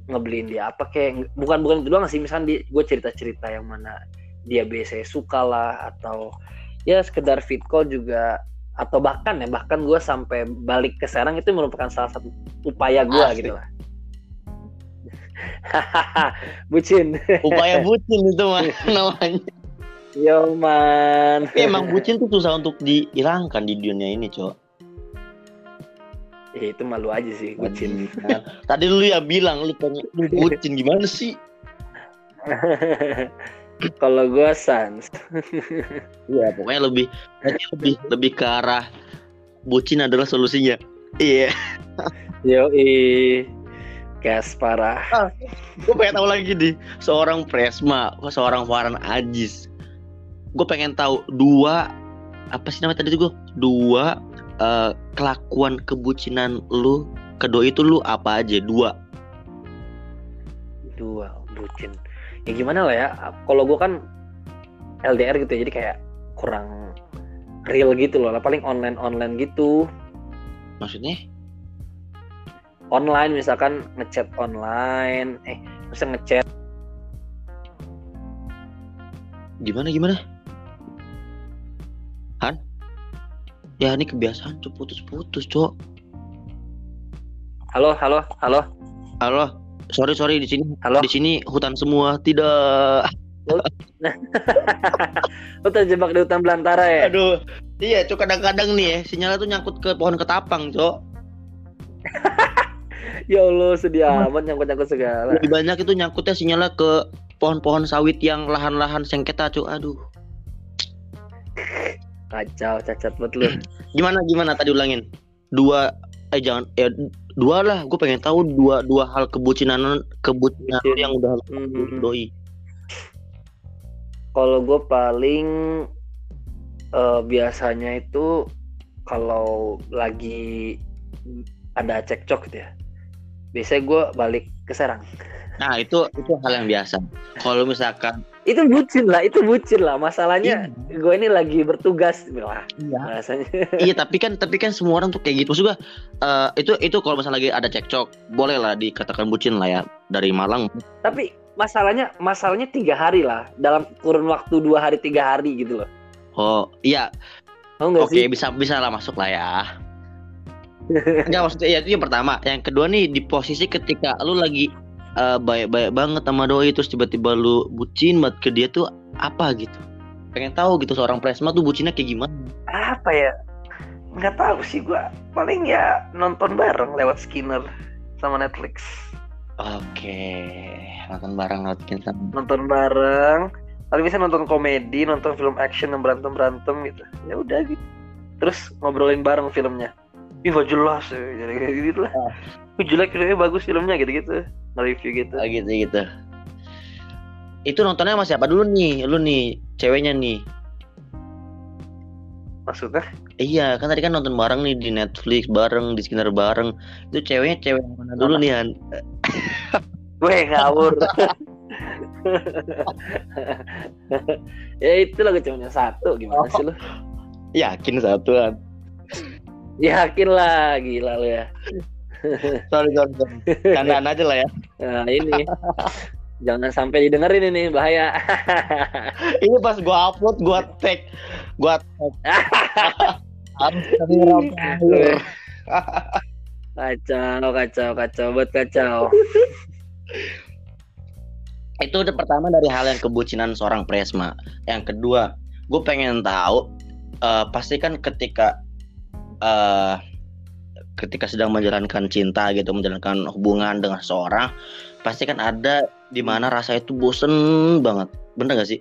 Speaker 2: ngebeliin dia apa kayak bukan bukan itu doang sih. Misalkan di gue cerita cerita yang mana dia biasanya suka lah atau ya sekedar fit call juga atau bahkan ya bahkan gue sampai balik ke Serang itu merupakan salah satu upaya gue gitu lah bucin
Speaker 1: upaya bucin itu mah namanya.
Speaker 2: yo man
Speaker 1: Tapi emang bucin tuh susah untuk dihilangkan di dunia ini, Cok.
Speaker 2: ya, itu malu aja sih bucin
Speaker 1: Tadi lu ya bilang lu pengen lu bucin gimana sih?
Speaker 2: kalau gue sans
Speaker 1: Iya, pokoknya lebih lebih lebih ke arah bucin adalah solusinya. Iya.
Speaker 2: yo gas parah.
Speaker 1: Gue pengen tahu lagi nih seorang Presma, seorang Farhan Ajis. Gue pengen tahu dua apa sih namanya tadi tuh gue dua eh, kelakuan kebucinan lu kedua itu lu apa aja? Dua.
Speaker 2: Dua bucin. Ya gimana lah ya kalau gue kan LDR gitu ya jadi kayak kurang real gitu loh. Lah paling online online gitu.
Speaker 1: Maksudnya
Speaker 2: online misalkan ngechat online eh bisa ngechat.
Speaker 1: Gimana gimana? Han? Ya ini kebiasaan tuh putus-putus cok.
Speaker 2: Halo halo halo.
Speaker 1: Halo? Sorry sorry di sini
Speaker 2: halo?
Speaker 1: di sini hutan semua. Tidak.
Speaker 2: Lo terjebak di hutan belantara ya?
Speaker 1: Aduh. Iya cok kadang-kadang nih ya sinyalnya tuh nyangkut ke pohon ketapang cok
Speaker 2: ya Allah sedih amat nyangkut nyangkut segala
Speaker 1: lebih banyak itu nyangkutnya sinyalnya ke pohon-pohon sawit yang lahan-lahan sengketa cok aduh
Speaker 2: kacau cacat buat lu
Speaker 1: gimana gimana tadi ulangin dua eh jangan ya dua lah gue pengen tahu dua dua hal kebucinan kebucinan
Speaker 2: Bucin.
Speaker 1: yang udah
Speaker 2: Hmm.
Speaker 1: doi
Speaker 2: Kalau gue paling eh, biasanya itu kalau lagi ada cekcok gitu ya. Biasanya gue balik ke Serang.
Speaker 1: nah itu itu hal yang biasa kalau misalkan
Speaker 2: Itu bucin lah, itu bucin lah. Masalahnya gue ini lagi bertugas, wah
Speaker 1: iya
Speaker 2: rasanya.
Speaker 1: iya tapi kan tapi kan semua orang tuh kayak gitu maksud gua eh, itu itu kalau misalnya lagi ada cekcok boleh lah dikatakan bucin lah ya dari Malang
Speaker 2: Tapi masalahnya, masalahnya tiga hari lah. Dalam kurun waktu dua hari tiga hari gitu loh.
Speaker 1: oh iya
Speaker 2: nggak
Speaker 1: oke
Speaker 2: sih?
Speaker 1: bisa bisa lah masuk lah ya Enggak maksudnya ya itu yang pertama. Yang kedua nih di posisi ketika lu lagi eh, baik-baik banget sama doi terus tiba-tiba lu bucin banget ke dia tuh apa gitu? Pengen tahu gitu seorang presma tuh bucinnya kayak gimana?
Speaker 2: Apa ya? Nggak tahu sih gue. Paling ya nonton bareng lewat Skinner sama Netflix.
Speaker 1: oke nonton bareng nonton sama
Speaker 2: nonton bareng. Paling bisa nonton komedi nonton film action yang berantem berantem gitu. Ya udah gitu. Terus ngobrolin bareng filmnya ih gak jelas ya jadi gitu lah. Ih, jelek filmnya bagus filmnya gitu gitu nge-review gitu.
Speaker 1: Ah, gitu gitu. Itu nontonnya sama siapa dulu nih? Lu nih ceweknya nih.
Speaker 2: Maksudnya?
Speaker 1: Iya kan tadi kan nonton bareng nih di Netflix bareng di Skinner bareng. Itu ceweknya cewek mana dulu nih Han?
Speaker 2: Gue ngawur. Ya itu lah cuma satu gimana sih lu?
Speaker 1: Yakin satuan
Speaker 2: yakin lah gila lu ya
Speaker 1: sorry sorry sorry candaan aja lah ya
Speaker 2: nah ini Jangan sampai didengerin ini bahaya.
Speaker 1: Ini pas gua upload, gua tag, gua tag.
Speaker 2: kacau, kacau, kacau, buat kacau.
Speaker 1: itu udah pertama dari hal yang kebucinan seorang Presma. Yang kedua, gue pengen tahu, uh, pasti kan ketika uh, ketika sedang menjalankan cinta gitu, menjalankan hubungan dengan seorang, pasti kan ada di mana rasa itu bosen banget, bener gak sih?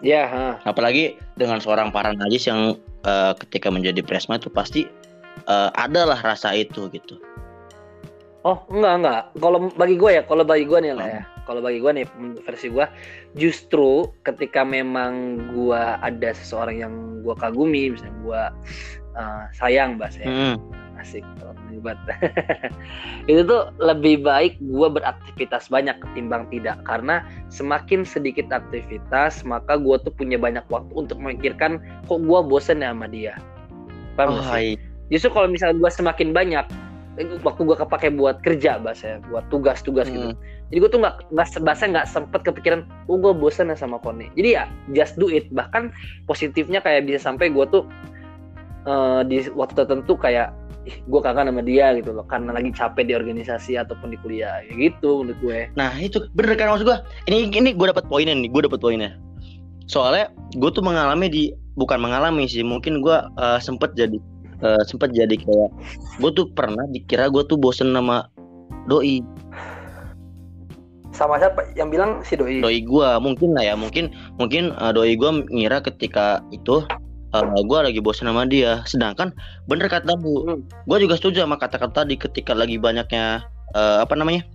Speaker 2: Ya. Yeah,
Speaker 1: Apalagi dengan seorang para najis yang uh, ketika menjadi Presma itu pasti uh, adalah rasa itu gitu.
Speaker 2: Oh enggak enggak. Kalau bagi gue ya, kalau bagi gue nih lah ya. Kalau bagi gue nih versi gue, justru ketika memang gue ada seseorang yang gue kagumi, misalnya gue uh, sayang bahasa ya. Hmm. Asik hebat. itu tuh lebih baik gue beraktivitas banyak ketimbang tidak karena semakin sedikit aktivitas maka gue tuh punya banyak waktu untuk memikirkan kok gue bosen ya sama dia. Paham oh, sih? Justru kalau misalnya gue semakin banyak waktu gue kepake buat kerja bahasa buat tugas-tugas gitu. hmm. gitu jadi gue tuh nggak nggak bahasa nggak sempet kepikiran oh gue bosan ya sama Kone jadi ya just do it. Bahkan positifnya kayak bisa sampai gue tuh uh, di waktu tertentu kayak ih gue kangen sama dia gitu loh. Karena lagi capek di organisasi ataupun di kuliah. Ya gitu menurut gue.
Speaker 1: Nah itu bener kan maksud gue ini ini gue dapat poinnya nih gue dapat poinnya. Soalnya gue tuh mengalami di bukan mengalami sih mungkin gue uh, sempet jadi uh, sempat jadi kayak gue tuh pernah dikira gue tuh bosen nama doi
Speaker 2: sama siapa yang bilang si doi
Speaker 1: doi gue mungkin lah ya mungkin mungkin uh, doi gue ngira ketika itu uh, eh, gue lagi bosen sama dia sedangkan bener kata bu hmm. gue juga setuju sama kata-kata tadi ketika lagi banyaknya uh, apa namanya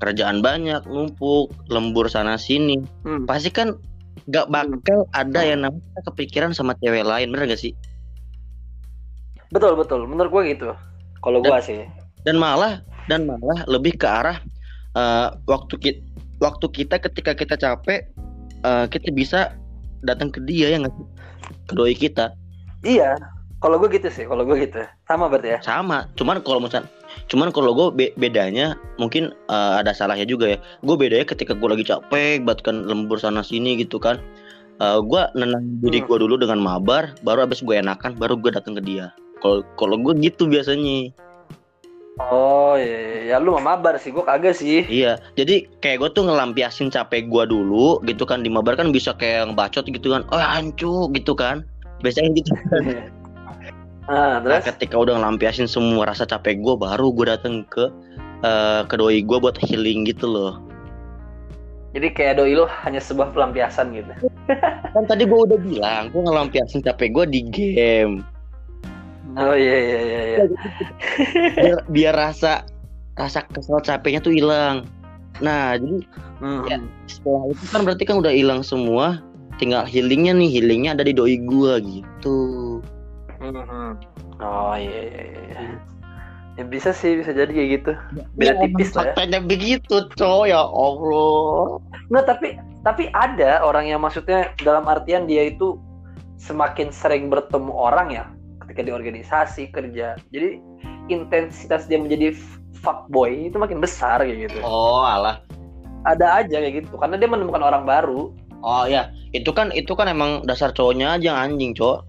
Speaker 1: kerjaan banyak numpuk lembur sana sini hmm. pasti kan gak bakal hmm. ada yang namanya kepikiran sama cewek lain bener gak sih
Speaker 2: betul betul. Menurut gue gitu. Kalau gue sih.
Speaker 1: dan malah dan malah lebih ke arah uh, waktu kita waktu kita ketika kita capek uh, kita bisa datang ke dia yang ke doi kita.
Speaker 2: Iya. Kalau gue gitu sih kalau gue gitu. Sama berarti ya?
Speaker 1: Sama. Cuman kalau misal cuman kalau gue be bedanya mungkin uh, ada salahnya juga ya. Gue bedanya ketika gue lagi capek buat kan lembur sana sini gitu kan. Uh, gue nenang diri hmm. gue dulu dengan mabar baru abis gue enakan baru gue datang ke dia kalau kalau gue gitu biasanya.
Speaker 2: Oh iya, ya lu mah mabar sih, gue kagak sih.
Speaker 1: Iya, jadi kayak gue tuh ngelampiasin capek gue dulu, gitu kan di mabar kan bisa kayak yang bacot gitu kan, oh hancu gitu kan, biasanya gitu. ah, terus? Nah, ketika udah ngelampiasin semua rasa capek gue, baru gue dateng ke uh, ke doi gue buat healing gitu loh.
Speaker 2: Jadi kayak doi lu hanya sebuah pelampiasan gitu.
Speaker 1: kan tadi gue udah bilang, gue ngelampiasin capek gue di game.
Speaker 2: Oh iya iya iya. iya.
Speaker 1: biar, biar rasa rasa kesel capeknya tuh hilang. Nah jadi hmm. ya, setelah itu kan berarti kan udah hilang semua. Tinggal healingnya nih healingnya ada di doi gua gitu.
Speaker 2: Hmm. Oh iya iya iya. Ya bisa sih bisa jadi kayak gitu. Beda ya, tipis lah ya.
Speaker 1: Begitu, cow ya Allah.
Speaker 2: Nggak tapi tapi ada orang yang maksudnya dalam artian dia itu semakin sering bertemu orang ya ketika di organisasi kerja. Jadi intensitas dia menjadi fuckboy itu makin besar kayak gitu.
Speaker 1: Oh alah.
Speaker 2: Ada aja kayak gitu karena dia menemukan orang baru.
Speaker 1: Oh ya itu kan itu kan emang dasar cowoknya aja anjing cowok.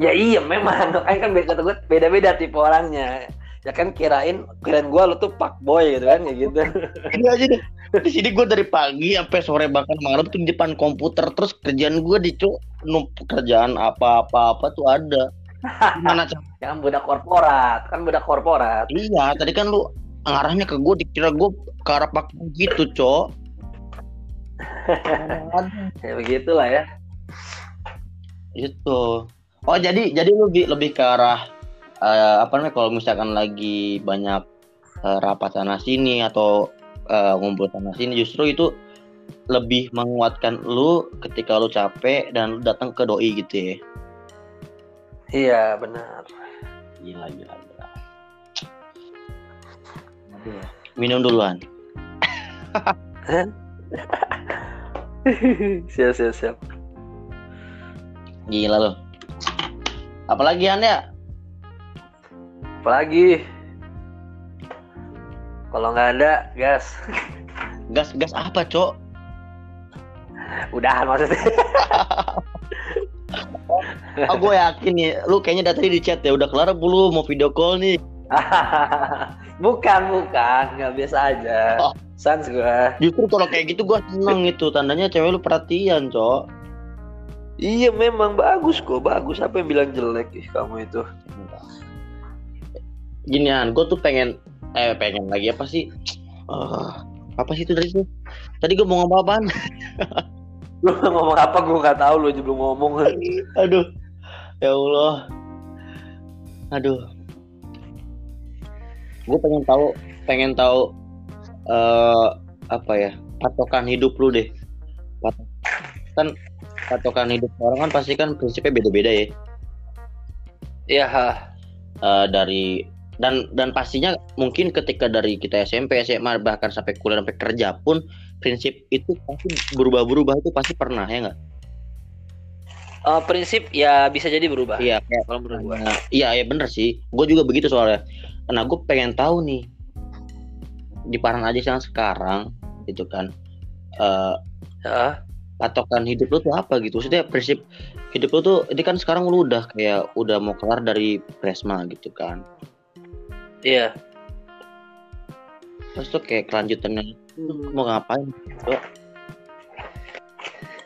Speaker 2: Ya iya memang. Kan kan beda gue beda beda tipe orangnya. Ya kan kirain kirain gue lo tuh pak boy gitu kan kayak gitu.
Speaker 1: Ini aja deh. Di sini gue dari pagi sampai sore bahkan malam tuh di depan komputer. Terus kerjaan gue di cuk kerjaan apa apa apa tuh ada
Speaker 2: Gimana Kan budak korporat, kan budak korporat.
Speaker 1: Iya, tadi kan lu ngarahnya ke gue dikira gue ke arah pak gitu, Cok.
Speaker 2: ya begitulah ya.
Speaker 1: Itu. Oh, jadi jadi lu lebih, lebih ke arah uh, apa namanya kalau misalkan lagi banyak uh, rapat sana sini atau uh, ngumpul sana sini justru itu lebih menguatkan lu ketika lu capek dan lu datang ke doi gitu ya.
Speaker 2: Iya benar.
Speaker 1: Gila gila gila. Minum duluan.
Speaker 2: siap siap siap.
Speaker 1: Gila loh. Apalagi anda?
Speaker 2: Apalagi? Kalau nggak ada, gas.
Speaker 1: gas gas apa cok
Speaker 2: Udahan maksudnya.
Speaker 1: oh gue yakin nih lu kayaknya dari tadi di chat ya udah kelar lu mau video call nih
Speaker 2: bukan, bukan. Nggak biasa aja.
Speaker 1: Oh.
Speaker 2: Sans gua.
Speaker 1: justru kalau kayak gitu gue seneng itu tandanya cewek lu perhatian cok
Speaker 2: Iya memang bagus kok, bagus. Apa yang bilang jelek ih kamu itu?
Speaker 1: ginian gue tuh pengen eh pengen lagi apa sih Eh, apa sih itu dari itu tadi gue mau ngomong apaan
Speaker 2: Lu ngomong apa gua nggak tahu lu aja belum ngomong.
Speaker 1: aduh ya Allah. Aduh. Gue pengen tahu pengen tahu eh apa ya patokan hidup lu deh. Kan patokan hidup orang kan pasti kan prinsipnya beda-beda ya.
Speaker 2: Iya.
Speaker 1: Eh, dari dan dan pastinya mungkin ketika dari kita SMP SMA bahkan sampai kuliah sampai kerja pun prinsip itu pasti berubah-berubah itu pasti pernah ya nggak
Speaker 2: Eh, prinsip ya bisa jadi berubah.
Speaker 1: iya kayak
Speaker 2: Kalau menurut gua.
Speaker 1: Nah, iya ya bener sih gue juga begitu soalnya nah gue pengen tahu nih di Paran aja yang sekarang gitu kan eh
Speaker 2: Hah?
Speaker 1: patokan hidup lu tuh apa gitu maksudnya prinsip hidup lu tuh ini kan sekarang lu udah kayak udah mau kelar dari Presma gitu kan
Speaker 2: Iya.
Speaker 1: terus tuh kayak kelanjutannya mau ngapain gitu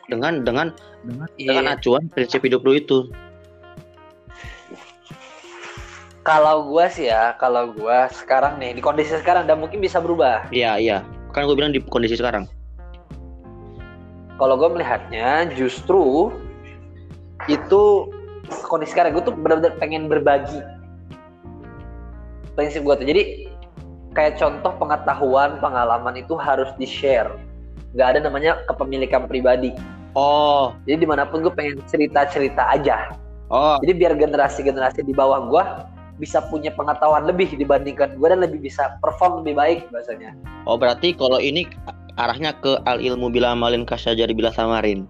Speaker 1: dengan dengan dengan,
Speaker 2: Iya.
Speaker 1: dengan acuan prinsip hidup lu itu
Speaker 2: Kalau gua sih ya, kalau gua sekarang nih di kondisi sekarang dan mungkin bisa berubah.
Speaker 1: iya iya kan gue bilang di kondisi sekarang
Speaker 2: Kalau gua melihatnya justru itu kondisi sekarang gue tuh benar-benar pengen berbagi. Prinsip gua tuh. Jadi kayak contoh pengetahuan, pengalaman itu harus di-share. Gak ada namanya kepemilikan pribadi.
Speaker 1: Oh
Speaker 2: Jadi di mana pun gue pengen cerita-cerita aja.
Speaker 1: oh
Speaker 2: Jadi biar generasi-generasi di bawah gua bisa punya pengetahuan lebih dibandingkan gua dan lebih bisa perform lebih baik bahasanya.
Speaker 1: oh berarti kalau ini arahnya ke al ilmu bila amalin kasajari bila samarin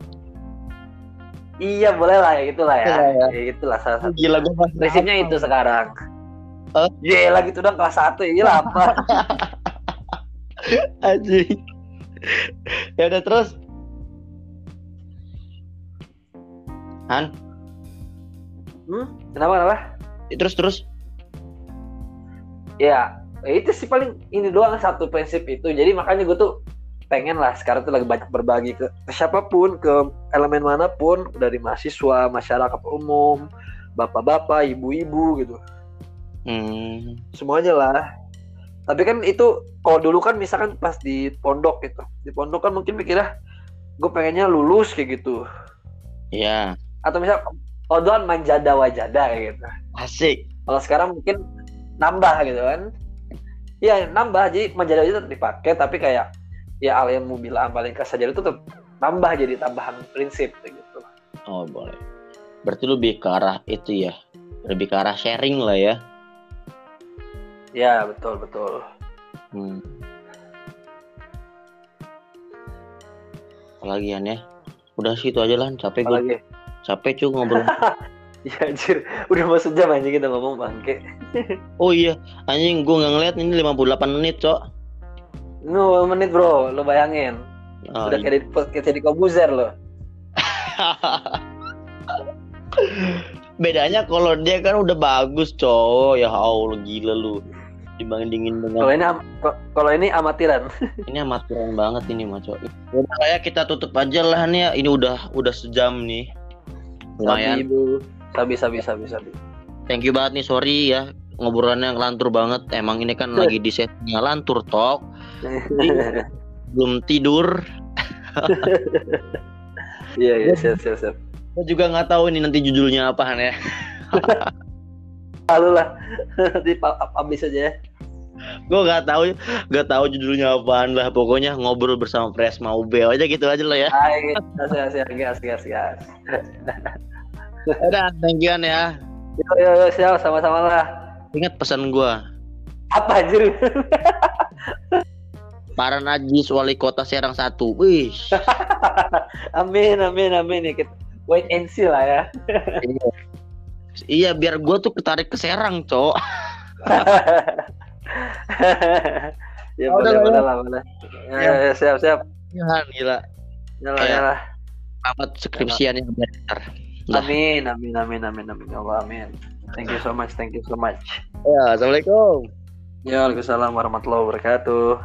Speaker 2: Iya boleh lah ya gitulah ya.
Speaker 1: Iya, ya.
Speaker 2: Ya gitulah salah satu.
Speaker 1: gila gue
Speaker 2: Prinsipnya itu sekarang.
Speaker 1: Hah?
Speaker 2: Iya lah gitu dong kelas satu ya lah apa?
Speaker 1: Anjing. ya udah terus. Han,
Speaker 2: Hmm? Kenapa kenapa?
Speaker 1: terus terus.
Speaker 2: Ya ya itu sih paling ini doang satu prinsip itu. Jadi makanya gue tuh pengen lah sekarang tuh lagi banyak berbagi ke, ke siapa pun, ke elemen mana pun, dari mahasiswa, masyarakat umum, bapak-bapak, ibu-ibu gitu.
Speaker 1: Hmm.
Speaker 2: semuanya lah tapi kan itu kalau dulu kan misalkan pas di pondok gitu di pondok kan mungkin mikirnya gue pengennya lulus kayak gitu
Speaker 1: Ya,
Speaker 2: atau misal oh doang main jada wajada kayak gitu
Speaker 1: asik.
Speaker 2: kalau sekarang mungkin nambah gitu kan Iya nambah jadi menjadi itu tetap dipakai tapi kayak ya al yang mau bilang paling saja itu tetap nambah jadi tambahan prinsip gitu
Speaker 1: Oh, boleh. Berarti lebih ke arah itu ya. Lebih ke arah sharing lah ya.
Speaker 2: ya betul betul
Speaker 1: Hmm. Apalagi ya? Udah sih itu aja lah, capek gue. Capek cuy ngobrol.
Speaker 2: ya anjir udah mau sejam aja kita ngomong bangke
Speaker 1: oh iya, anjing gue nggak ngeliat ini 58 menit, Cok.
Speaker 2: Nu menit bro, lo bayangin.
Speaker 1: Oh,
Speaker 2: Udah
Speaker 1: iya.
Speaker 2: kayak di, kayak jadi kobuzer lo.
Speaker 1: Bedanya kalau dia kan udah bagus, cowok. Ya Allah, gila lu. Dibandingin
Speaker 2: Kalau
Speaker 1: dengan
Speaker 2: ini am- ko- kalau ini amatiran.
Speaker 1: ini amatiran banget ini, cowok. Udah kayak kita tutup aja lah nih ya. Ini udah udah sejam nih.
Speaker 2: Sabi
Speaker 1: Lumayan.
Speaker 2: ibu. Sabi sabi sabi sabi.
Speaker 1: Thank you banget nih, sorry ya. Ngobrolannya ngelantur banget. Emang ini kan lagi di setnya lantur tok. Belum tidur.
Speaker 2: Iya iya siap siap siap.
Speaker 1: Gue juga nggak tahu ini nanti judulnya apaan ya.
Speaker 2: Lalu lah. Nanti habis aja ya.
Speaker 1: Gue nggak tahu, nggak tahu judulnya apaan lah. Pokoknya ngobrol bersama Presma UB aja gitu aja lah ya.
Speaker 2: Hai, asik asik gas gas gas.
Speaker 1: Udah, thank you ya.
Speaker 2: Yo yo yo siap sama-sama lah.
Speaker 1: Ingat pesan gua.
Speaker 2: Apa anjir?
Speaker 1: Para najis wali kota Serang satu. Wih.
Speaker 2: amin amin amin ya kita wait and see lah ya.
Speaker 1: iya, biar gua tuh ketarik ke Serang, Cok.
Speaker 2: ya
Speaker 1: Oh,
Speaker 2: boleh
Speaker 1: udah,
Speaker 2: boleh
Speaker 1: ya.
Speaker 2: lah boleh. Ya,
Speaker 1: Ya.
Speaker 2: ya, siap siap.
Speaker 1: Tuhan gila.
Speaker 2: Yalah,
Speaker 1: Kayak-
Speaker 2: yalah.
Speaker 1: selamat skripsian yang benar
Speaker 2: amin amin amin amin amin. Ya Allah amin. Thank you so much thank you so much.
Speaker 1: Ya assalamualaikum.
Speaker 2: Ya Waalaikumsalam warahmatullahi wabarakatuh